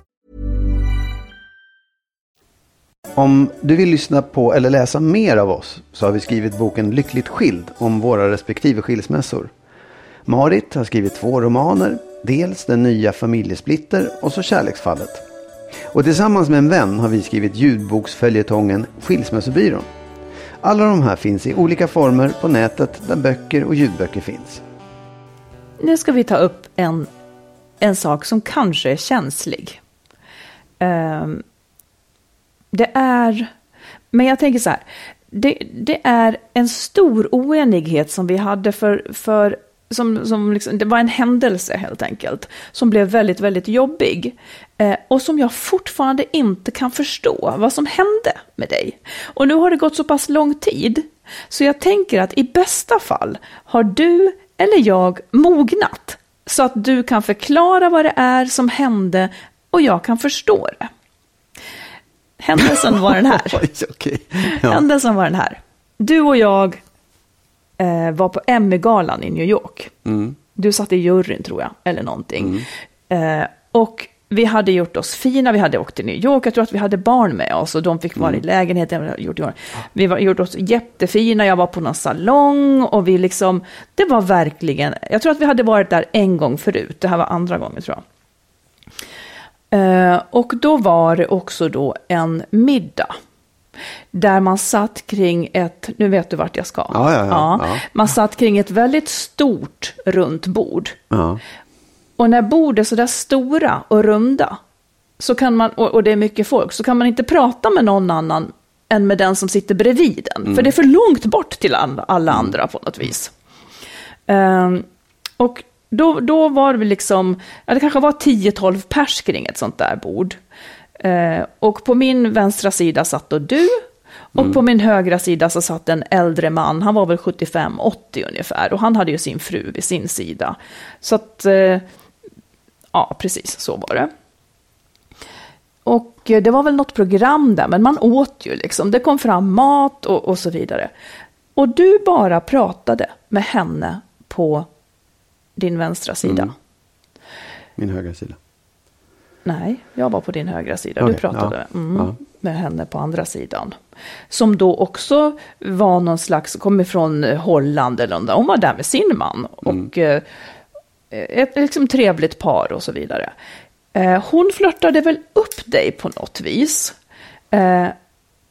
Speaker 2: Om du vill lyssna på eller läsa mer av oss så har vi skrivit boken Lyckligt skild om våra respektive skilsmässor. Marit har skrivit två romaner, dels Den nya familjesplitter och så Kärleksfallet. Och tillsammans med en vän har vi skrivit ljudboksföljetongen Skilsmässobyrån. Alla de här finns i olika former på nätet där böcker och ljudböcker finns.
Speaker 1: Nu ska vi ta upp en, en sak som kanske är känslig. Um, det är, men jag tänker så här, det, det, är en stor oenighet som vi hade för, för som, som liksom, det var en händelse helt enkelt, som blev väldigt, väldigt jobbig. Eh, och som jag fortfarande inte kan förstå vad som hände med dig. Och nu har det gått så pass lång tid, så jag tänker att i bästa fall har du eller jag mognat, så att du kan förklara vad det är som hände och jag kan förstå det. Händelsen var den här. (laughs)
Speaker 2: okay. ja.
Speaker 1: Händelsen var den här. Du och jag eh, var på Emmy-galan i New York.
Speaker 2: Mm.
Speaker 1: Du satt i juryn tror jag, eller någonting. Mm. Eh, och vi hade gjort oss fina, vi hade åkt till New York, jag tror att vi hade barn med oss och de fick vara mm. i lägenheten. Gjort, vi var, gjort oss jättefina, jag var på någon salong och vi liksom, det var verkligen, jag tror att vi hade varit där en gång förut, det här var andra gången tror jag. Eh, och då var det också då en middag. Där man satt kring ett, nu vet du vart jag ska.
Speaker 2: Ja, ja, ja.
Speaker 1: Man satt kring ett väldigt stort runt bord. Och när bord är sådär stora och runda, så kan man, och, och, det är mycket folk, så kan man inte prata med någon annan än med den som sitter bredvid den. Mm. För det är för långt bort till alla, andra på något vis. Um, och då, då var det liksom, ja, det kanske var 10-12 pers kring ett sånt där bord. Eh, och på min vänstra sida satt då du, och mm. på min högra sida så satt en äldre man, han var väl 75-80 ungefär, och han hade ju sin fru vid sin sida. Så att, eh, ja precis så var det. Och eh, det var väl något program där, men man åt ju liksom, det kom fram mat och, och så vidare. Och du bara pratade med henne på din vänstra sida. Mm.
Speaker 2: Min högra sida.
Speaker 1: Nej, jag var på din högra sida. Okay, du pratade ja, mm, ja. med henne på andra sidan. Som då också var någon slags, kom ifrån Holland eller något. Hon var där med sin man. Mm. Och eh, ett liksom trevligt par och så vidare. Eh, hon flörtade väl upp dig på något vis. Eh,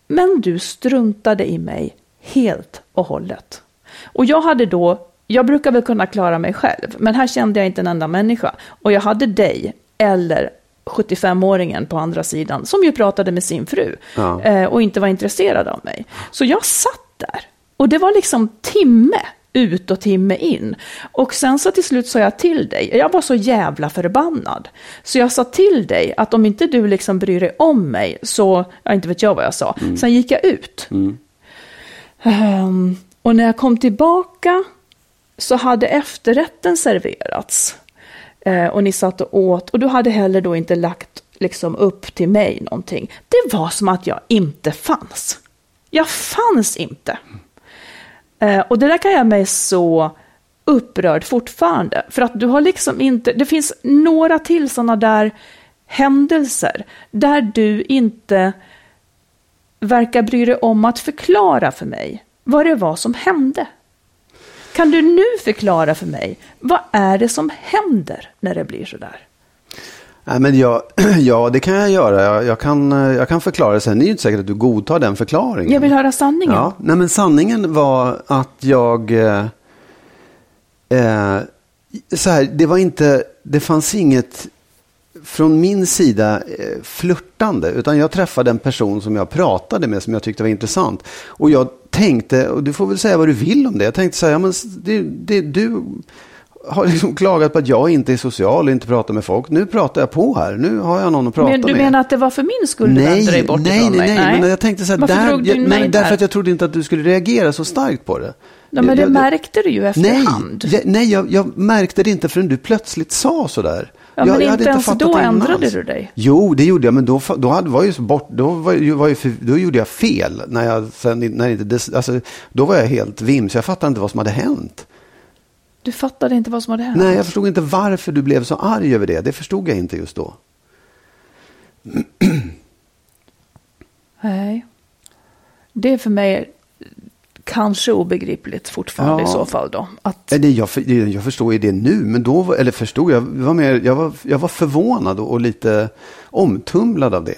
Speaker 1: men du struntade i mig helt och hållet. Och jag hade då jag brukar väl kunna klara mig själv, men här kände jag inte en enda människa. Och jag hade dig, eller 75-åringen på andra sidan, som ju pratade med sin fru ja. eh, och inte var intresserad av mig. Så jag satt där, och det var liksom timme ut och timme in. Och sen så till slut sa jag till dig, jag var så jävla förbannad, så jag sa till dig att om inte du liksom bryr dig om mig så, ja, inte vet jag vad jag sa, mm. sen gick jag ut.
Speaker 2: Mm.
Speaker 1: Um, och när jag kom tillbaka så hade efterrätten serverats. Eh, och ni satt och åt och du hade heller då inte lagt liksom upp till mig någonting. Det var som att jag inte fanns. Jag fanns inte. Eh, och det där kan jag mig så upprörd fortfarande. För att du har liksom inte, det finns några till sådana där händelser där du inte verkar bry dig om att förklara för mig vad det var som hände. Kan du nu förklara för mig, vad är det som händer när det blir sådär?
Speaker 2: Nej, men jag, (clears throat) ja, det kan jag göra. Jag, jag, kan, jag kan förklara det. Sen är det inte säkert att du godtar den förklaringen.
Speaker 1: Jag vill höra sanningen.
Speaker 2: Ja, nej, men sanningen var att jag... Eh, eh, så här, det var inte... Det fanns inget från min sida eh, flörtande. Utan jag träffade en person som jag pratade med som jag tyckte var intressant. Och jag tänkte, och du får väl säga vad du vill om det. Jag tänkte så här, ja, men det, det, du har (laughs) liksom klagat på att jag inte är social och inte pratar med folk. Nu pratar jag på här. Nu har jag någon att prata
Speaker 1: med. Men du
Speaker 2: med.
Speaker 1: menar att det var för min skull du vände dig bort
Speaker 2: nej,
Speaker 1: ifrån
Speaker 2: nej,
Speaker 1: mig?
Speaker 2: nej, men jag tänkte så här,
Speaker 1: Varför
Speaker 2: där,
Speaker 1: drog du
Speaker 2: jag, nej, därför
Speaker 1: där?
Speaker 2: att jag trodde inte att du skulle reagera så starkt på det.
Speaker 1: Ja, men det märkte du ju
Speaker 2: Nej,
Speaker 1: efterhand.
Speaker 2: jag, nej jag, jag märkte det inte förrän du plötsligt sa sådär.
Speaker 1: Ja,
Speaker 2: jag,
Speaker 1: men
Speaker 2: jag
Speaker 1: inte ens
Speaker 2: fattat
Speaker 1: då ändrade
Speaker 2: alls.
Speaker 1: du dig.
Speaker 2: Jo, det gjorde jag, men då, då hade, var ju så bort, då, var, var ju då gjorde jag fel. När jag, sen, när inte, alltså, då var jag helt vims, jag fattade inte vad som hade hänt.
Speaker 1: Du fattade inte vad som hade hänt.
Speaker 2: Nej, jag förstod inte varför du blev så arg över det. Det förstod jag inte just då.
Speaker 1: Nej. Det är för mig kanske obegripligt fortfarande
Speaker 2: Ja.
Speaker 1: i så fall då. Att,
Speaker 2: Nej, det- Jag, jag förstår ju det nu, men då, eller förstod, jag var, mer, jag var, jag var förvånad och, lite omtumlad av det.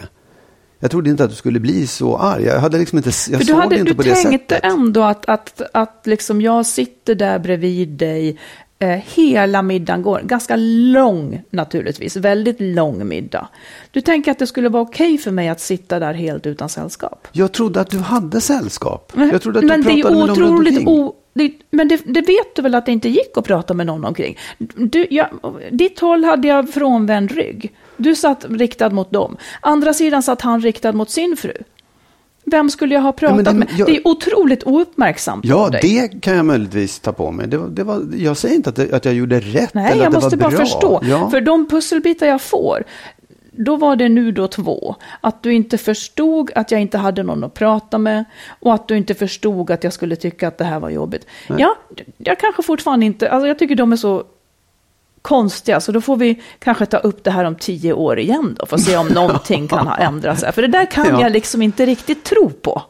Speaker 2: Jag trodde inte att du skulle bli så arg. Jag hade liksom inte, jag
Speaker 1: för du,
Speaker 2: såg
Speaker 1: hade,
Speaker 2: inte
Speaker 1: du
Speaker 2: på det
Speaker 1: tänkte
Speaker 2: sättet.
Speaker 1: ändå att, att, att liksom jag sitter där bredvid dig hela middagen går. Ganska lång naturligtvis, väldigt lång middag. Du tänker att det skulle vara okej för mig att sitta där helt utan sällskap?
Speaker 2: Jag trodde att du hade sällskap. Jag trodde att
Speaker 1: men
Speaker 2: du
Speaker 1: det är
Speaker 2: pratade med någon runt
Speaker 1: otroligt
Speaker 2: omkring.
Speaker 1: o, det, Men det, det vet du väl att det inte gick att prata med någon omkring? Du, jag, ditt håll hade jag frånvänd rygg. Du satt riktad mot dem. Andra sidan satt han riktad mot sin fru. Vem skulle jag ha pratat
Speaker 2: men det-
Speaker 1: med?
Speaker 2: jag-
Speaker 1: Det är otroligt ouppmärksamt
Speaker 2: Ja, det kan jag möjligtvis ta på mig. Det det var, jag säger inte att, det, att jag gjorde rätt
Speaker 1: Nej,
Speaker 2: eller
Speaker 1: jag
Speaker 2: att det
Speaker 1: måste
Speaker 2: var
Speaker 1: bara
Speaker 2: bra.
Speaker 1: förstå.
Speaker 2: Ja.
Speaker 1: För de pusselbitar jag får, då var det nu då två. Att du inte förstod att jag inte hade någon att prata med och att du inte förstod att jag skulle tycka att det här var jobbigt. Ja, jag kanske fortfarande inte, alltså jag tycker de är så konstiga, så då får vi kanske ta upp det här om tio år igen då, för att se om (laughs) någonting kan ha ändrats. För det där kan
Speaker 2: Ja.
Speaker 1: jag liksom inte riktigt tro på.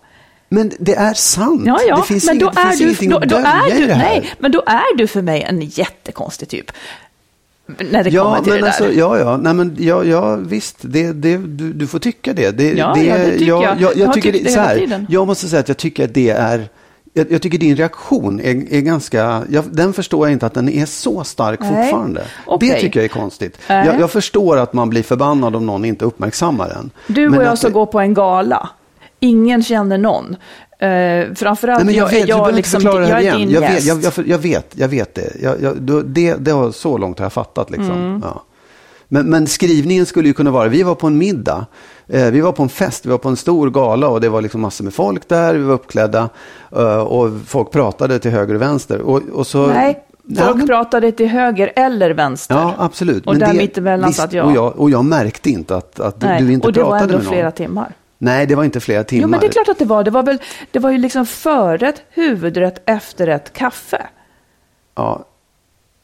Speaker 2: Men det är sant.
Speaker 1: Ja, ja,
Speaker 2: det finns,
Speaker 1: men då
Speaker 2: inget,
Speaker 1: är
Speaker 2: finns
Speaker 1: du,
Speaker 2: ingenting
Speaker 1: då,
Speaker 2: att
Speaker 1: då är du, nej, men då är du för mig en jättekonstig typ. När det
Speaker 2: Ja,
Speaker 1: kommer till
Speaker 2: men
Speaker 1: det där.
Speaker 2: alltså, ja, ja, nej, men ja, ja visst, det, det, du, du får tycka det. det,
Speaker 1: Ja,
Speaker 2: det
Speaker 1: ja, det tycker jag.
Speaker 2: Jag,
Speaker 1: Jag
Speaker 2: jag
Speaker 1: har
Speaker 2: tycker det, så här, jag måste säga att jag tycker att det är, jag, jag tycker din reaktion är, är ganska, jag, den förstår jag inte att den är så stark
Speaker 1: Nej.
Speaker 2: fortfarande.
Speaker 1: Okej.
Speaker 2: Det tycker jag är konstigt.
Speaker 1: Nej.
Speaker 2: Jag, jag förstår att man blir förbannad om någon inte uppmärksammar den.
Speaker 1: Du och jag ska
Speaker 2: det-
Speaker 1: gå på en gala. Ingen känner någon. Uh, framförallt
Speaker 2: Nej, jag
Speaker 1: jag,
Speaker 2: vet,
Speaker 1: jag,
Speaker 2: behöver
Speaker 1: liksom,
Speaker 2: det
Speaker 1: jag är
Speaker 2: igen.
Speaker 1: din
Speaker 2: Jag vet,
Speaker 1: gäst.
Speaker 2: jag, jag, jag vet, jag vet det. Jag, jag, det, det har, så långt har jag fattat. Liksom.
Speaker 1: Mm.
Speaker 2: Ja. Men, men skrivningen skulle ju kunna vara, vi var på en middag, eh, vi var på en fest, vi var på en stor gala och det var liksom massor med folk där, vi var uppklädda eh, och folk pratade till höger och vänster. Och, och så,
Speaker 1: Nej,
Speaker 2: Ja,
Speaker 1: folk
Speaker 2: men-
Speaker 1: pratade till höger eller vänster.
Speaker 2: Ja, absolut.
Speaker 1: Och där mittemellan satt jag.
Speaker 2: Och jag. Och jag märkte inte att, att du-
Speaker 1: Nej,
Speaker 2: du inte
Speaker 1: och det var
Speaker 2: pratade
Speaker 1: ändå
Speaker 2: med någon.
Speaker 1: flera timmar.
Speaker 2: Nej, det var inte flera timmar.
Speaker 1: Jo, men det är klart att det var. Det var, väl, det var ju liksom förrätt, huvudrätt, efterrätt, kaffe.
Speaker 2: Ja.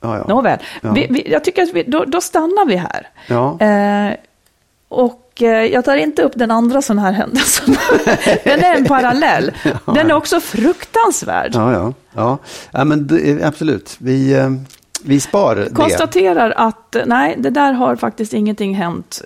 Speaker 2: Ja, ja.
Speaker 1: Nåväl,
Speaker 2: Ja.
Speaker 1: vi, vi, jag tycker att vi, då, då stannar vi här.
Speaker 2: Ja.
Speaker 1: Eh, och eh, jag tar inte upp den andra sån här händelsen. (laughs) den är en parallell. Den är också fruktansvärd.
Speaker 2: Ja, ja. ja. ja men det, absolut. Vi, eh, vi spar det.
Speaker 1: Konstaterar att eh, nej, det där har faktiskt ingenting hänt.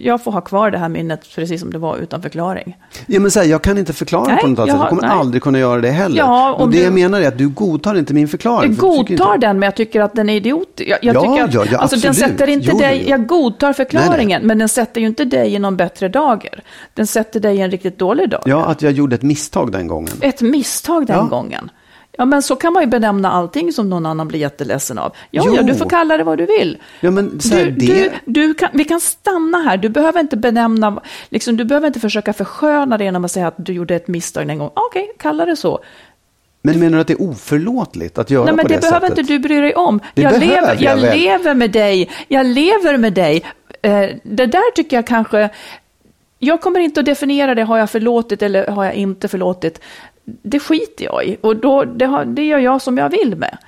Speaker 1: Jag får ha kvar det här minnet precis som det var utan förklaring.
Speaker 2: Ja, men så här, jag kan inte förklara
Speaker 1: Nej,
Speaker 2: på något annat
Speaker 1: jag
Speaker 2: sätt. Jag kommer
Speaker 1: nej.
Speaker 2: aldrig kunna göra det heller.
Speaker 1: Ja,
Speaker 2: och det
Speaker 1: du-
Speaker 2: jag menar är att du godtar inte min förklaring.
Speaker 1: Jag godtar
Speaker 2: inte-
Speaker 1: den, men jag tycker att den är idiotisk. Jag, jag
Speaker 2: Ja,
Speaker 1: tycker att,
Speaker 2: ja, ja,
Speaker 1: alltså, den sätter inte
Speaker 2: Jo,
Speaker 1: dig, jag godtar förklaringen,
Speaker 2: Nej, nej.
Speaker 1: men den sätter ju inte dig i någon bättre dager. Den sätter dig i en riktigt dålig dag.
Speaker 2: Ja, att jag gjorde ett misstag den gången.
Speaker 1: Ett misstag den
Speaker 2: Ja.
Speaker 1: gången. Ja, men så kan man ju benämna allting som någon annan blir jätteledsen av. Ja,
Speaker 2: Jo.
Speaker 1: ja du får kalla det vad du vill.
Speaker 2: Ja, men så här,
Speaker 1: Du,
Speaker 2: det...
Speaker 1: du, du kan, vi kan stanna här. Du behöver inte benämna, liksom, du behöver inte försöka försköna det genom att säga att du gjorde ett misstag en gång. Okej, kalla det så.
Speaker 2: Men menar du att det är oförlåtligt att göra
Speaker 1: Nej, men
Speaker 2: på
Speaker 1: det,
Speaker 2: det,
Speaker 1: behöver
Speaker 2: sättet?
Speaker 1: inte du bry dig om.
Speaker 2: Det
Speaker 1: jag lever,
Speaker 2: jag
Speaker 1: jag lever med dig. Jag lever med dig. Eh, det där tycker jag kanske, jag kommer inte att definiera det, har jag förlåtit eller har jag inte förlåtit? Det skiter jag i och då, det, har, det gör jag som jag vill med.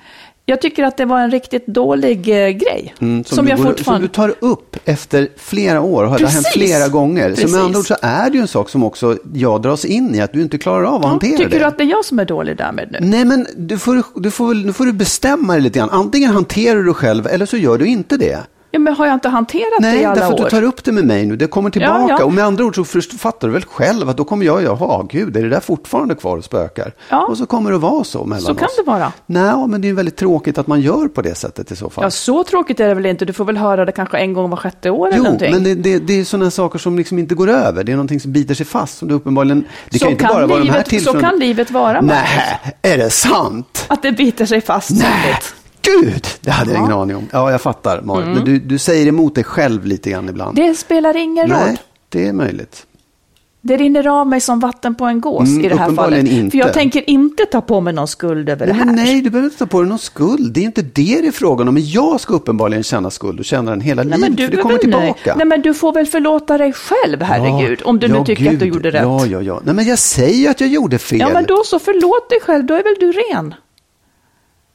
Speaker 1: Jag tycker att det var en riktigt dålig eh, grej.
Speaker 2: Mm, som,
Speaker 1: som,
Speaker 2: du
Speaker 1: jag
Speaker 2: går,
Speaker 1: fortfarande...
Speaker 2: som du tar upp efter flera år, har det
Speaker 1: Precis.
Speaker 2: hänt flera gånger. Så
Speaker 1: Precis.
Speaker 2: med andra ord så är det ju en sak som också jag dras in i, att du inte klarar av att
Speaker 1: Ja,
Speaker 2: hantera
Speaker 1: tycker
Speaker 2: det.
Speaker 1: du att det är jag som är dålig därmed nu?
Speaker 2: Nej, men du får, du får, nu får du bestämma dig lite grann. Antingen hanterar du själv eller så gör du inte det.
Speaker 1: Ja, men har jag inte hanterat det
Speaker 2: Nej,
Speaker 1: i alla
Speaker 2: därför att
Speaker 1: år?
Speaker 2: du tar upp det med mig nu. Det kommer tillbaka.
Speaker 1: ja.
Speaker 2: Och med andra ord så fattar du väl själv att då kommer jag, jaha, gud, är det där fortfarande kvar och spökar?
Speaker 1: Ja.
Speaker 2: Och så kommer det vara så mellan
Speaker 1: Så kan
Speaker 2: oss.
Speaker 1: det vara.
Speaker 2: Nej, men det är väldigt tråkigt att man gör på det sättet i så fall.
Speaker 1: Ja, så tråkigt är det väl inte? Du får väl höra det kanske en gång var sjätte år eller
Speaker 2: Jo,
Speaker 1: någonting.
Speaker 2: men det, det, det är sådana saker som liksom inte går över. Det är någonting som biter sig fast. Som det uppenbarligen, det
Speaker 1: så
Speaker 2: kan inte bara vara de här
Speaker 1: livet, så kan livet vara.
Speaker 2: Nej, är det sant?
Speaker 1: Att det biter sig fast
Speaker 2: Nej. Gud, det hade jag ingen aning om. Ja, jag fattar, Marit.
Speaker 1: Mm.
Speaker 2: Men du, du säger emot dig själv lite grann ibland.
Speaker 1: Det spelar ingen roll.
Speaker 2: Nej, det är möjligt.
Speaker 1: Det rinner av mig som vatten på en gås
Speaker 2: Mm,
Speaker 1: i det här fallet.
Speaker 2: inte.
Speaker 1: För jag tänker inte ta på mig någon skuld över
Speaker 2: Nej,
Speaker 1: det här.
Speaker 2: nej, du behöver inte ta på dig någon skuld. Det är inte det det är frågan om. Men jag ska uppenbarligen känna skuld och känna den hela
Speaker 1: Nej,
Speaker 2: livet.
Speaker 1: men du
Speaker 2: för det kommer tillbaka.
Speaker 1: Nej, men du får väl förlåta dig själv, herregud. om du nu
Speaker 2: ja,
Speaker 1: tycker
Speaker 2: gud.
Speaker 1: att du gjorde rätt.
Speaker 2: Ja, ja, ja. Nej, men jag säger att jag gjorde fel.
Speaker 1: Ja, men då så, förlåt dig själv. Då är väl du ren.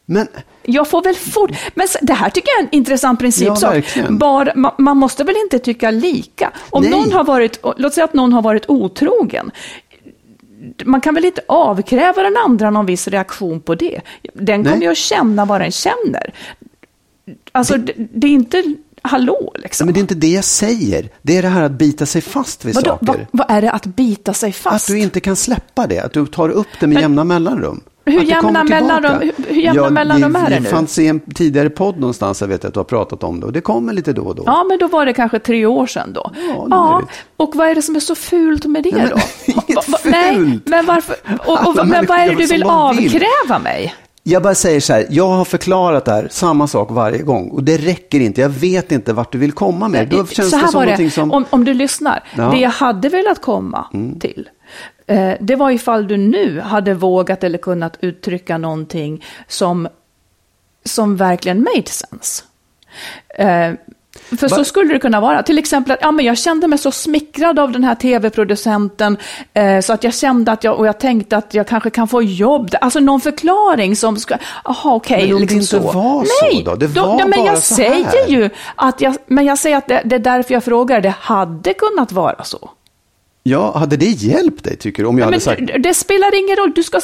Speaker 2: Men
Speaker 1: Jag får väl fort... Men det här tycker jag är en intressant princip.
Speaker 2: Ja,
Speaker 1: bara, man, man måste väl inte tycka lika? Om
Speaker 2: Nej.
Speaker 1: någon har varit, låt säga att någon har varit otrogen. Man kan väl inte avkräva den andra någon viss reaktion på det? Den kommer ju att känna vad den känner. Alltså, det, det är inte... Hallå, liksom.
Speaker 2: Men det är inte det jag säger. Det är det här att bita sig fast vid
Speaker 1: Vadå,
Speaker 2: saker.
Speaker 1: vad, vad är det att bita sig
Speaker 2: Att
Speaker 1: fast?
Speaker 2: du inte kan släppa det. Att du tar upp det med
Speaker 1: Men-
Speaker 2: jämna mellanrum.
Speaker 1: Hur jämna
Speaker 2: tillbaka.
Speaker 1: mellanrum- hur- hur jämna mellanrum är det nu?
Speaker 2: Det fanns i en tidigare podd någonstans, jag vet att du har pratat om det. Och det kommer lite då och då.
Speaker 1: Ja, men då var det kanske tre år sedan då.
Speaker 2: Ja, möjligt.
Speaker 1: och vad är det som är så fult med det
Speaker 2: Nej, men,
Speaker 1: då? (laughs)
Speaker 2: inget
Speaker 1: va- Nej,
Speaker 2: fult.
Speaker 1: men varför? Och, och, men vad är det du vill
Speaker 2: de vill.
Speaker 1: avkräva mig?
Speaker 2: Jag bara säger så här, jag har förklarat det här, samma sak varje gång. Och det räcker inte, jag vet inte vart du vill komma med. Då känns
Speaker 1: så här
Speaker 2: det som
Speaker 1: var det,
Speaker 2: som...
Speaker 1: om, om du lyssnar.
Speaker 2: Ja. Mm.
Speaker 1: Det jag hade velat komma till, eh, det var ifall du nu hade vågat eller kunnat uttrycka någonting som, som verkligen made sense. Eh, för så skulle det kunna vara. Till exempel att ja, men jag kände mig så smickrad av den här tv-producenten eh, så att jag kände att jag, och jag tänkte att jag kanske kan få jobb. där. Alltså någon förklaring som ska, jaha okej.
Speaker 2: Men om det
Speaker 1: liksom
Speaker 2: inte
Speaker 1: så.
Speaker 2: var så
Speaker 1: Nej,
Speaker 2: då? Det var
Speaker 1: ja, men
Speaker 2: bara
Speaker 1: jag
Speaker 2: så
Speaker 1: säger
Speaker 2: här.
Speaker 1: ju att jag, men jag säger att det, det är därför jag frågar, det hade kunnat vara så.
Speaker 2: Ja, hade det hjälpt dig tycker du? Om jag
Speaker 1: Men
Speaker 2: hade sagt...
Speaker 1: det, spelar ingen roll, du ska...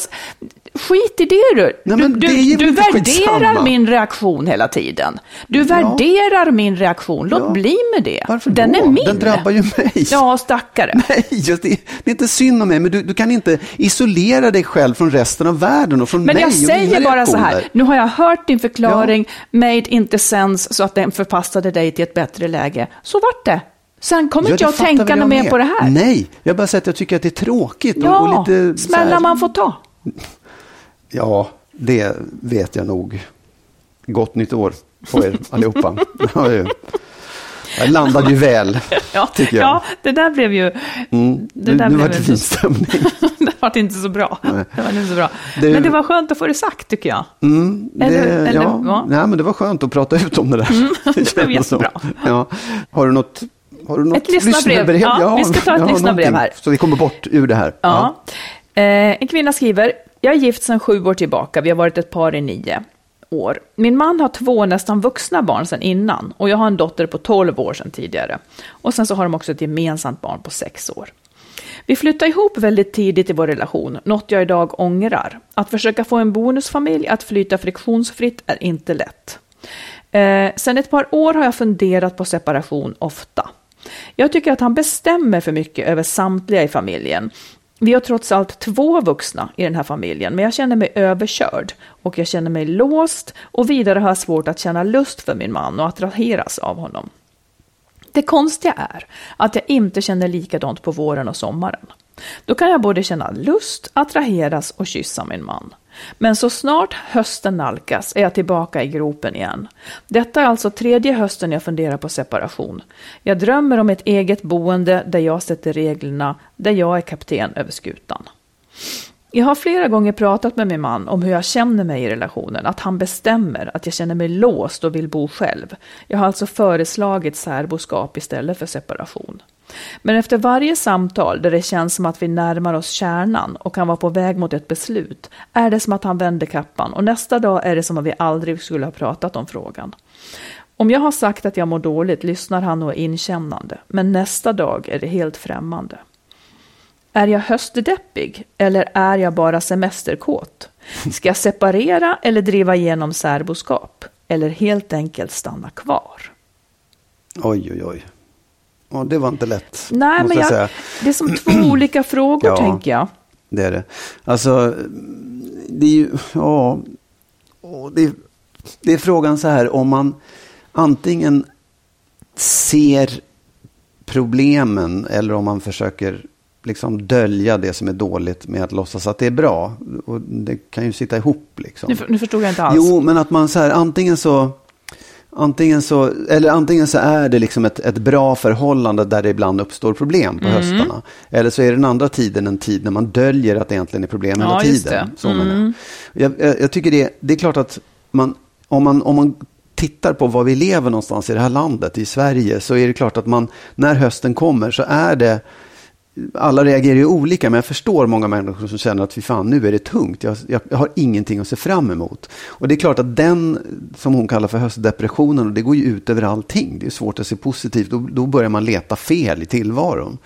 Speaker 1: Skit i det du.
Speaker 2: Nej,
Speaker 1: du,
Speaker 2: men det
Speaker 1: du, värderar
Speaker 2: skitsamma.
Speaker 1: min reaktion hela tiden. Du värderar min reaktion, låt
Speaker 2: Ja.
Speaker 1: bli med det.
Speaker 2: Varför
Speaker 1: Den
Speaker 2: då?
Speaker 1: är min.
Speaker 2: Den drabbar ju mig.
Speaker 1: Ja, stackare. (laughs)
Speaker 2: Nej, just det, det är inte synd om mig, men du, du kan inte isolera dig själv från resten av världen och från
Speaker 1: Men
Speaker 2: mig
Speaker 1: jag
Speaker 2: och
Speaker 1: säger bara så här, nu har jag hört din förklaring, made inte sense, så att den förpassade dig till ett bättre läge. Så vart det. Sen kommer
Speaker 2: Ja,
Speaker 1: inte jag att tänka
Speaker 2: jag
Speaker 1: något mer på det här.
Speaker 2: Nej, jag bara säger att jag tycker att det är tråkigt. och-
Speaker 1: Ja,
Speaker 2: och lite så
Speaker 1: smällar man får ta.
Speaker 2: Ja, det vet jag nog. Gott nytt år på er (laughs) allihopa. Jag landade ju väl, (laughs)
Speaker 1: Ja,
Speaker 2: tycker jag.
Speaker 1: ja det där blev ju...
Speaker 2: Mm.
Speaker 1: Det där
Speaker 2: nu
Speaker 1: blev
Speaker 2: var det fin stämning. (laughs)
Speaker 1: det var inte så bra.
Speaker 2: Nej.
Speaker 1: Det var inte så bra.
Speaker 2: Det-
Speaker 1: Men det var skönt att få det sagt, tycker jag.
Speaker 2: Mm, det,
Speaker 1: Eller- eller-
Speaker 2: ja,
Speaker 1: ja.
Speaker 2: Nej, men det var skönt att prata ut om det där.
Speaker 1: det blev jättebra.
Speaker 2: Ja. Har du något, har du något
Speaker 1: Ett lyssnarbrev. Ja, vi ska ta ett lyssnarbrev här.
Speaker 2: Så vi kommer bort ur det här.
Speaker 1: Ja. Eh, en kvinna skriver, jag är gift sedan sju år tillbaka, vi har varit ett par i nio år. Min man har två nästan vuxna barn sedan innan och jag har en dotter på 12 år sedan tidigare. Och sen så har de också ett gemensamt barn på sex år. Vi flyttade ihop väldigt tidigt i vår relation, något jag idag ångrar. Att försöka få en bonusfamilj att flyta friktionsfritt är inte lätt. Eh, sen ett par år har jag funderat på separation ofta. Jag tycker att han bestämmer för mycket över samtliga i familjen. Vi har trots allt två vuxna i den här familjen, men jag känner mig överkörd och jag känner mig låst och vidare har jag svårt att känna lust för min man och attraheras av honom. Det konstiga är att jag inte känner likadant på våren och sommaren. Då kan jag både känna lust, attraheras och kyssa min man. Men så snart hösten nalkas är jag tillbaka i gropen igen. Detta är alltså tredje hösten jag funderar på separation. Jag drömmer om ett eget boende där jag sätter reglerna, där jag är kapten över skutan. Jag har flera gånger pratat med min man om hur jag känner mig i relationen, att han bestämmer, att jag känner mig låst och vill bo själv. Jag har alltså föreslagit särboskap istället för separation. Men efter varje samtal där det känns som att vi närmar oss kärnan och kan vara på väg mot ett beslut är det som att han vänder kappan och nästa dag är det som att vi aldrig skulle ha pratat om frågan. Om jag har sagt att jag mår dåligt lyssnar han och är inkännande, men nästa dag är det helt främmande. Är jag höstdeppig eller är jag bara semesterkåt? Ska jag separera eller driva igenom särboskap? Eller helt enkelt stanna kvar?
Speaker 2: Oj, oj, oj. Ja, det var inte lätt.
Speaker 1: Nej, men jag, jag det är som två (clears throat) olika frågor,
Speaker 2: ja,
Speaker 1: tänker jag.
Speaker 2: Det är det. Alltså, det är ju, ja, det är, det är frågan så här, om man antingen ser problemen eller om man försöker liksom dölja det som är dåligt med att låtsas att det är bra. Och det kan ju sitta ihop liksom.
Speaker 1: Nu, nu förstod jag inte alls.
Speaker 2: Jo, men att man så här, antingen så Antingen så, eller antingen så är det liksom ett, ett bra förhållande där det ibland uppstår problem på mm. höstarna. Eller så är den andra tiden en tid när man döljer att det egentligen är problem hela ja, tiden. Så mm. jag. Jag, jag tycker det, det är klart att man, om man, om man tittar på var vi lever någonstans i det här landet, i Sverige, så är det klart att man, när hösten kommer så är det alla reagerar ju olika, men jag förstår många människor som känner att fy fan, nu är det tungt. Jag, jag, jag, har ingenting att se fram emot. Och det är klart att den, som hon kallar för höstdepressionen, och det går ju ut över allting. Det är svårt att se positivt. Då, då börjar man leta fel i tillvaron.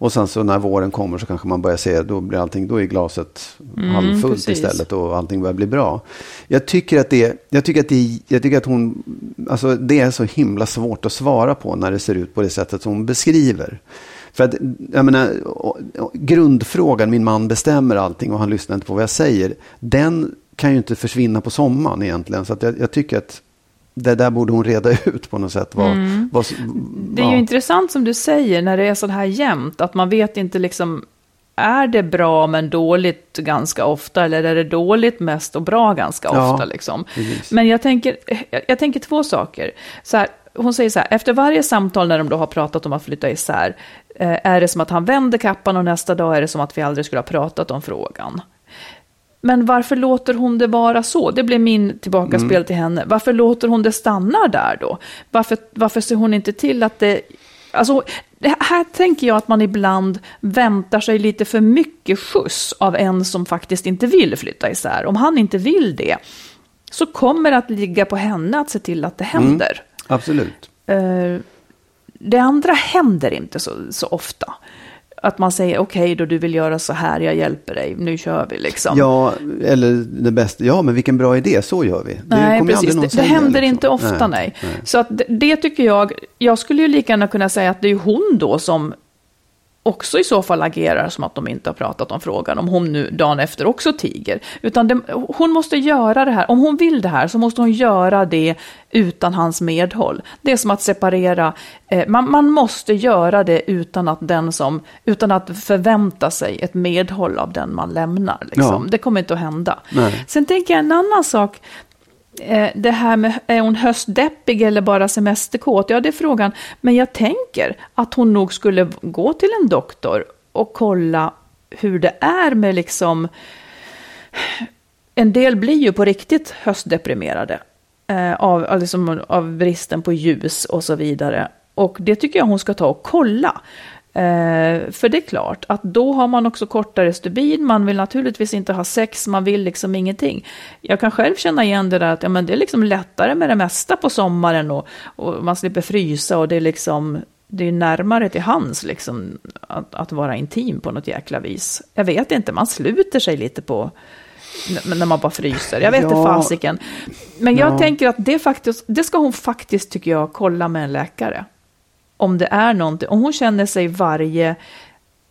Speaker 2: Och sen så när våren kommer så kanske man börjar se, då blir allting, då är glaset mm, halvfullt precis. istället och allting börjar bli bra. Jag tycker att det, jag tycker att det, jag tycker att hon, alltså det är så himla svårt att svara på när det ser ut på det sättet som hon beskriver. För att, jag menar, grundfrågan, min man bestämmer allting och han lyssnar inte på vad jag säger, den kan ju inte försvinna på sommaren egentligen. Så jag, jag, tycker att det där borde hon reda (laughs) ut på något sätt. Vad, mm. vad,
Speaker 1: det är ja. ju intressant som du säger, när det är så här jämnt, att man vet inte liksom, är det bra men dåligt ganska ofta, eller är det dåligt mest och bra ganska ja, ofta? Liksom? Men jag tänker, jag, jag tänker två saker. Så här, hon säger så här, efter varje samtal när de då har pratat om att flytta isär, eh, är det som att han vänder kappan och nästa dag är det som att vi aldrig skulle ha pratat om frågan. Men varför låter hon det vara så? Det blir min tillbakaspel mm. till henne. Varför låter hon det stanna där då? Varför, varför ser hon inte till att det... Alltså, det här tänker jag att man ibland väntar sig lite för mycket skjuts av en som faktiskt inte vill flytta isär. Om han inte vill det, så kommer det att ligga på henne att se till att det händer. Mm.
Speaker 2: Absolut.
Speaker 1: Uh, det andra händer inte så, så ofta. Att man säger okej okay, då du vill göra så här, jag hjälper dig, nu kör vi liksom.
Speaker 2: Ja, eller det bästa, ja men vilken bra idé, så gör vi.
Speaker 1: Nej, precis, det, det händer liksom. inte ofta nej. nej. Så att det, det, tycker jag, jag skulle ju lika gärna kunna säga att det är hon då som också i så fall agerar som att de inte har pratat om frågan, om hon nu dagen efter också tiger. Utan det, hon måste göra det här, om hon vill det här så måste hon göra det utan hans medhåll. Det är som att separera, eh, man, man, måste göra det utan att, den som, utan att förvänta sig ett medhåll av den man lämnar. Liksom. Ja. Det kommer inte att hända. Nej. Sen tänker jag en annan sak, Eh, det här med, är hon höstdeppig eller bara semesterkåt? Ja, det är frågan. Men jag tänker att hon nog skulle gå till en doktor och kolla hur det är med liksom... En del blir ju på riktigt höstdeprimerade eh, av, liksom, av bristen på ljus och så vidare. Och det tycker jag hon ska ta och kolla. Eh, för det är klart att då har man också kortare stubin, man vill naturligtvis inte ha sex, man vill liksom ingenting. Jag kan själv känna igen det där att ja, men det är liksom lättare med det mesta på sommaren och, och man slipper frysa och det är liksom det är närmare till hands liksom att, att vara intim på något jäkla vis. Jag vet inte, man sluter sig lite på när man bara fryser. Jag vet inte ja, fasiken. Men jag ja. tänker att det, faktiskt, det ska hon faktiskt, tycker jag, kolla med en läkare om det är någonting, om hon känner sig varje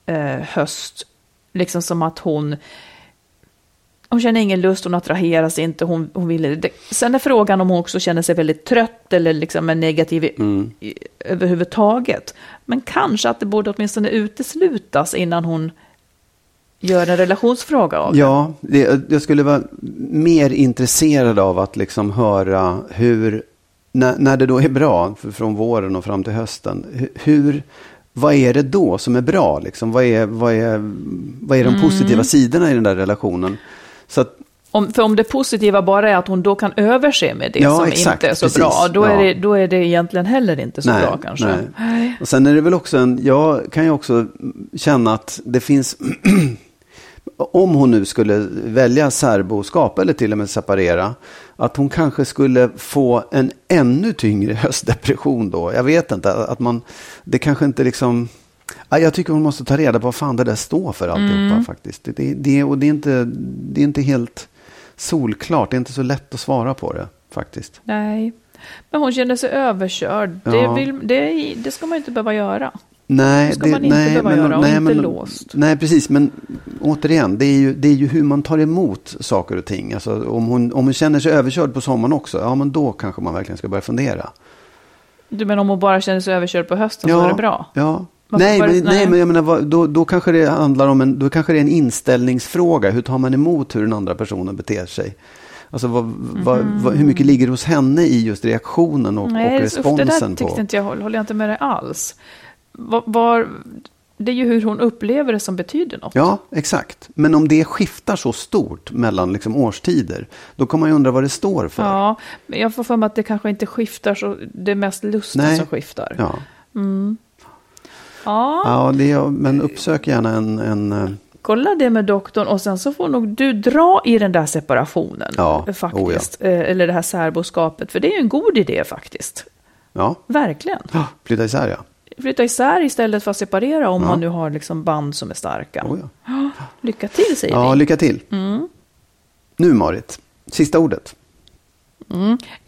Speaker 1: eh, höst, liksom som att hon, hon känner ingen lust, hon attraheras inte, hon, hon vill det. Sen är frågan om hon också känner sig väldigt trött eller liksom är negativ mm. i, överhuvudtaget. Men kanske att det borde åtminstone uteslutas innan hon gör en relationsfråga av.
Speaker 2: Ja, det, jag skulle vara mer intresserad av att liksom höra hur när, när det då är bra, från våren och fram till hösten, hur, vad är det då som är bra? Liksom? Vad, är, vad, är, vad är de
Speaker 1: Mm.
Speaker 2: positiva sidorna i den där relationen? Så att,
Speaker 1: Om, för om det positiva bara är att hon då kan överse med det
Speaker 2: Ja,
Speaker 1: som
Speaker 2: exakt,
Speaker 1: inte är så
Speaker 2: precis.
Speaker 1: bra, då är,
Speaker 2: Ja.
Speaker 1: det, då är det egentligen heller inte så
Speaker 2: nej,
Speaker 1: bra kanske.
Speaker 2: nej. Och sen är det väl också en, jag kan ju också känna att det finns, (clears throat) om hon nu skulle välja särboskap eller till och med separera, att hon kanske skulle få en ännu tyngre höstdepression då. Jag vet inte, att man, det kanske inte liksom, Ja, jag tycker hon måste ta reda på vad fan det där står för alltihopa
Speaker 1: Mm.
Speaker 2: faktiskt. Det, det, det, och det är, inte, det är inte helt solklart, det är inte så lätt att svara på det faktiskt.
Speaker 1: Nej, men hon känner sig överkörd. Det,
Speaker 2: Ja.
Speaker 1: vill, det, det ska man inte behöva göra.
Speaker 2: Nej,
Speaker 1: Det ska man inte behöva göra och inte låst.
Speaker 2: Nej, precis. Men återigen, det är, ju, det är ju hur man tar emot saker och ting. Alltså, om, hon, om hon känner sig överkörd på sommaren också, ja men då kanske man verkligen ska börja fundera.
Speaker 1: Du menar om hon bara känner sig överkörd på hösten så är det bra?
Speaker 2: Ja. Nej,
Speaker 1: det-
Speaker 2: men, nej.
Speaker 1: nej.
Speaker 2: men jag menar, då, då kanske det handlar om en, då kanske det är en inställningsfråga. Hur tar man emot hur den andra personen beter sig? Alltså vad, vad, vad, hur mycket ligger hos henne i just reaktionen och, och
Speaker 1: Nej, usch, det
Speaker 2: responsen
Speaker 1: där
Speaker 2: på?
Speaker 1: tyckte inte jag, håller jag inte med dig alls. Var, var, det är ju hur hon upplever det som betyder något.
Speaker 2: Ja, exakt. Men om det skiftar så stort mellan liksom årstider, då kommer man ju undra vad det står för.
Speaker 1: Ja, men jag får för mig att det kanske inte skiftar så, det är mest lusten
Speaker 2: Nej.
Speaker 1: som skiftar.
Speaker 2: Ja.
Speaker 1: Ja,
Speaker 2: Ja, det är, men uppsök gärna en... en eh,
Speaker 1: kolla det med doktorn och sen så får nog du dra i den där separationen.
Speaker 2: Ja,
Speaker 1: eh, faktiskt. Eh, Eller det här särboskapet, för det är ju en god idé faktiskt.
Speaker 2: ja,
Speaker 1: Verkligen.
Speaker 2: Ah, flytta isär ja.
Speaker 1: Flytta isär istället för att separera om
Speaker 2: Ja.
Speaker 1: man nu har liksom band som är starka.
Speaker 2: Oh, ja.
Speaker 1: Lycka till säger
Speaker 2: ja,
Speaker 1: vi.
Speaker 2: lycka till. Nu Marit, sista ordet.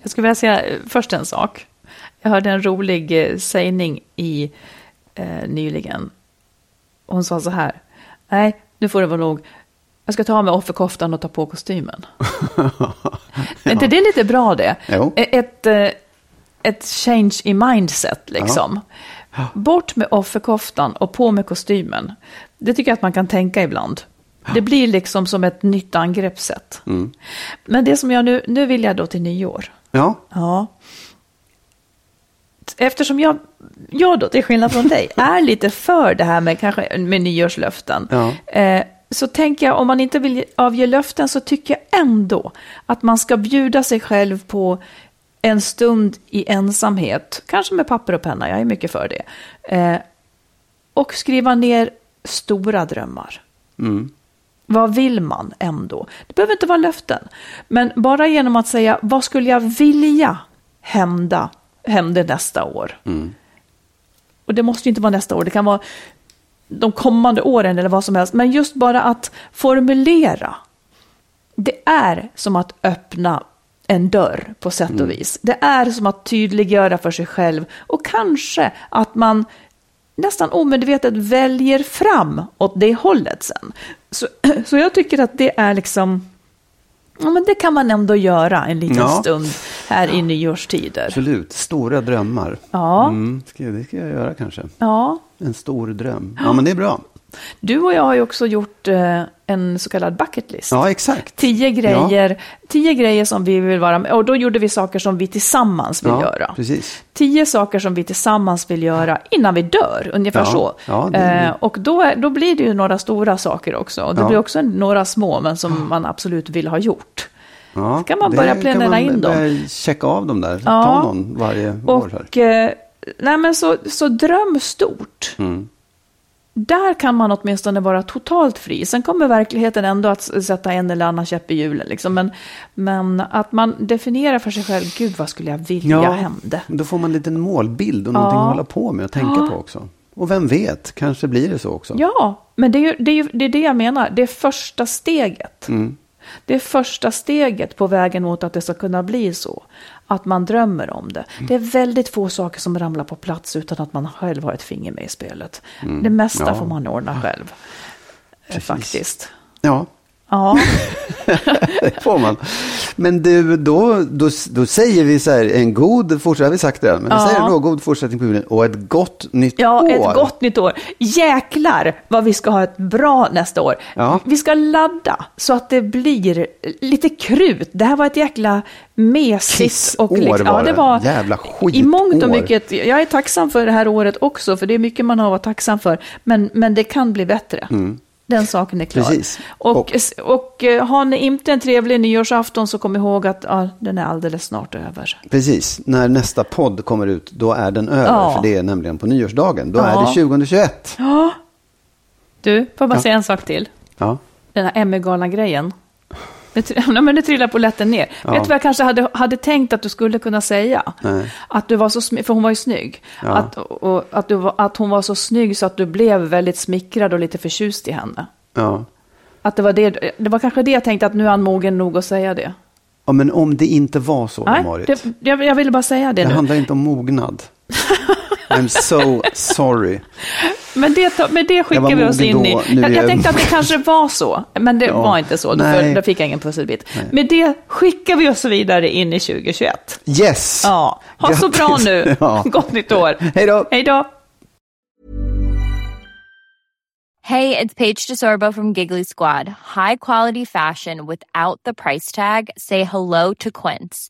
Speaker 1: Jag skulle vilja säga eh, först en sak. Jag hörde en rolig eh, sägning i eh, nyligen. Hon sa så här. Nej, nu får det vara nog. Jag ska ta av mig offerkoftan och ta på kostymen. (laughs) Är inte det lite bra det?
Speaker 2: Jo.
Speaker 1: E- Ett, eh, ett change i mindset liksom. Bort med offerkoftan och på med kostymen. Det tycker jag att man kan tänka ibland. Det blir liksom som ett nytt angreppssätt. Men det som jag nu, nu vill jag då till nyår.
Speaker 2: Ja,
Speaker 1: Ja. Eftersom jag, jag då, till skillnad från dig, (laughs) är lite för det här med, kanske, med nyårslöften.
Speaker 2: Ja.
Speaker 1: Eh, så tänker jag, om man inte vill avge löften så tycker jag ändå att man ska bjuda sig själv på en stund i ensamhet. Kanske med papper och penna, jag är mycket för det. Eh, och skriva ner stora drömmar. Vad vill man ändå? Det behöver inte vara löften. Men bara genom att säga, vad skulle jag vilja hända, hände nästa år? Och det måste ju inte vara nästa år, det kan vara de kommande åren eller vad som helst. Men just bara att formulera. Det är som att öppna en dörr på sätt och vis. Det är som att tydliggöra för sig själv och kanske att man nästan omedvetet väljer fram åt det hållet sen. Så, (clears throat) så jag tycker att det är liksom, ja men det kan man ändå göra en liten
Speaker 2: Ja.
Speaker 1: stund här i nyårstider.
Speaker 2: absolut. Stora drömmar.
Speaker 1: Ja,
Speaker 2: Mm, det ska jag göra kanske.
Speaker 1: ja.
Speaker 2: En stor dröm. Ja, men det är bra.
Speaker 1: Du och jag har ju också gjort eh, en så kallad bucket list.
Speaker 2: Ja, exakt.
Speaker 1: Tio grejer, tio grejer som vi vill vara med Och då gjorde vi saker som vi tillsammans vill
Speaker 2: ja,
Speaker 1: göra.
Speaker 2: Precis.
Speaker 1: Tio saker som vi tillsammans vill göra innan vi dör, ungefär
Speaker 2: Ja,
Speaker 1: så.
Speaker 2: ja, det-
Speaker 1: eh, och då, är- då blir det ju några stora saker också. Och det
Speaker 2: Ja.
Speaker 1: blir också några små, men som man absolut vill ha gjort.
Speaker 2: Ja,
Speaker 1: Så kan man börja planera in dem.
Speaker 2: checka av dem där.
Speaker 1: Ja.
Speaker 2: Ta någon varje år. Här.
Speaker 1: Och eh, nej, men så, så dröm stort.
Speaker 2: Mm.
Speaker 1: Där kan man åtminstone vara totalt fri. Sen kommer verkligheten ändå att sätta en eller annan käpp i hjulen. Liksom. Men, men att man definierar för sig själv, gud vad skulle jag vilja hände.
Speaker 2: Då får man en liten målbild och någonting
Speaker 1: Ja.
Speaker 2: att hålla på med och tänka på också. Och vem vet, kanske blir det så också.
Speaker 1: Ja, men det är, det, är det är det jag menar. Det är första steget.
Speaker 2: Mm.
Speaker 1: Det är första steget på vägen mot att det ska kunna bli så. Att man drömmer om det.
Speaker 2: Mm.
Speaker 1: Det är väldigt få saker som ramlar på plats utan att man själv har ett finger med i spelet. Det mesta
Speaker 2: Mm. Ja.
Speaker 1: får man ordna själv. eh, Faktiskt.
Speaker 2: Ja,
Speaker 1: Ja. (laughs)
Speaker 2: det får man. Men du, då, då, då säger vi så här, en god fortsättning, har vi sagt det, men vi
Speaker 1: Ja.
Speaker 2: säger en god fortsättning på julen och ett gott nytt
Speaker 1: Ja,
Speaker 2: år.
Speaker 1: ett gott nytt år. Jäklar vad vi ska ha ett bra nästa år.
Speaker 2: Ja.
Speaker 1: Vi ska ladda så att det blir lite krut. Det här var ett jäkla mesigt och liksom,
Speaker 2: var
Speaker 1: ja, det
Speaker 2: det.
Speaker 1: var
Speaker 2: Jävla skitår.
Speaker 1: I mångt och mycket, jag är tacksam för det här året också, för det är mycket man har att vara tacksam för. Men, men det kan bli bättre. Den saken är klar.
Speaker 2: Precis.
Speaker 1: Och,
Speaker 2: Och-
Speaker 1: och, eh, har ni inte en trevlig nyårsafton så kom ihåg att ja, den är alldeles snart över.
Speaker 2: Precis, när nästa podd kommer ut, då är den över.
Speaker 1: Ja.
Speaker 2: För det är nämligen på nyårsdagen. Då
Speaker 1: Ja.
Speaker 2: är det 2021.
Speaker 1: Du, får jag bara
Speaker 2: Ja.
Speaker 1: säga en sak till?
Speaker 2: Ja.
Speaker 1: den här Emmy-galan-grejen. Det, nej, (laughs) men det trillar på lätten ner.
Speaker 2: Ja.
Speaker 1: Vet du vad jag kanske hade, hade tänkt att du skulle kunna säga?
Speaker 2: Nej.
Speaker 1: Att du var så smy- för hon var ju snygg.
Speaker 2: Ja.
Speaker 1: Att, och, att, du att hon var så snygg så att du blev väldigt smickrad och lite förtjust i henne.
Speaker 2: Ja.
Speaker 1: Att det var det, det var kanske det jag tänkte att nu är han mogen nog att säga det.
Speaker 2: ja, men om det inte var så,
Speaker 1: Nej,
Speaker 2: Marit.
Speaker 1: det, jag, jag ville bara säga det,
Speaker 2: Det
Speaker 1: nu.
Speaker 2: handlar inte om mognad. (laughs) I'm so sorry.
Speaker 1: Men det, men det skickar vi oss in i.
Speaker 2: då, nu
Speaker 1: Jag,
Speaker 2: är jag
Speaker 1: tänkte att det kanske var så, men det
Speaker 2: Ja.
Speaker 1: var inte så. Då,
Speaker 2: Nej.
Speaker 1: för, då fick jag ingen pusselbit. Men det skickar vi oss vidare in i 2021.
Speaker 2: Yes!
Speaker 1: Ja, ha så bra
Speaker 2: Grattis.
Speaker 1: nu. (laughs)
Speaker 2: Ja.
Speaker 1: Gott nytt år.
Speaker 2: Hej då!
Speaker 1: Hej då.
Speaker 3: Hey, it's Paige DeSorbo from Giggly Squad. High quality fashion without the price tag. Say hello to Quince.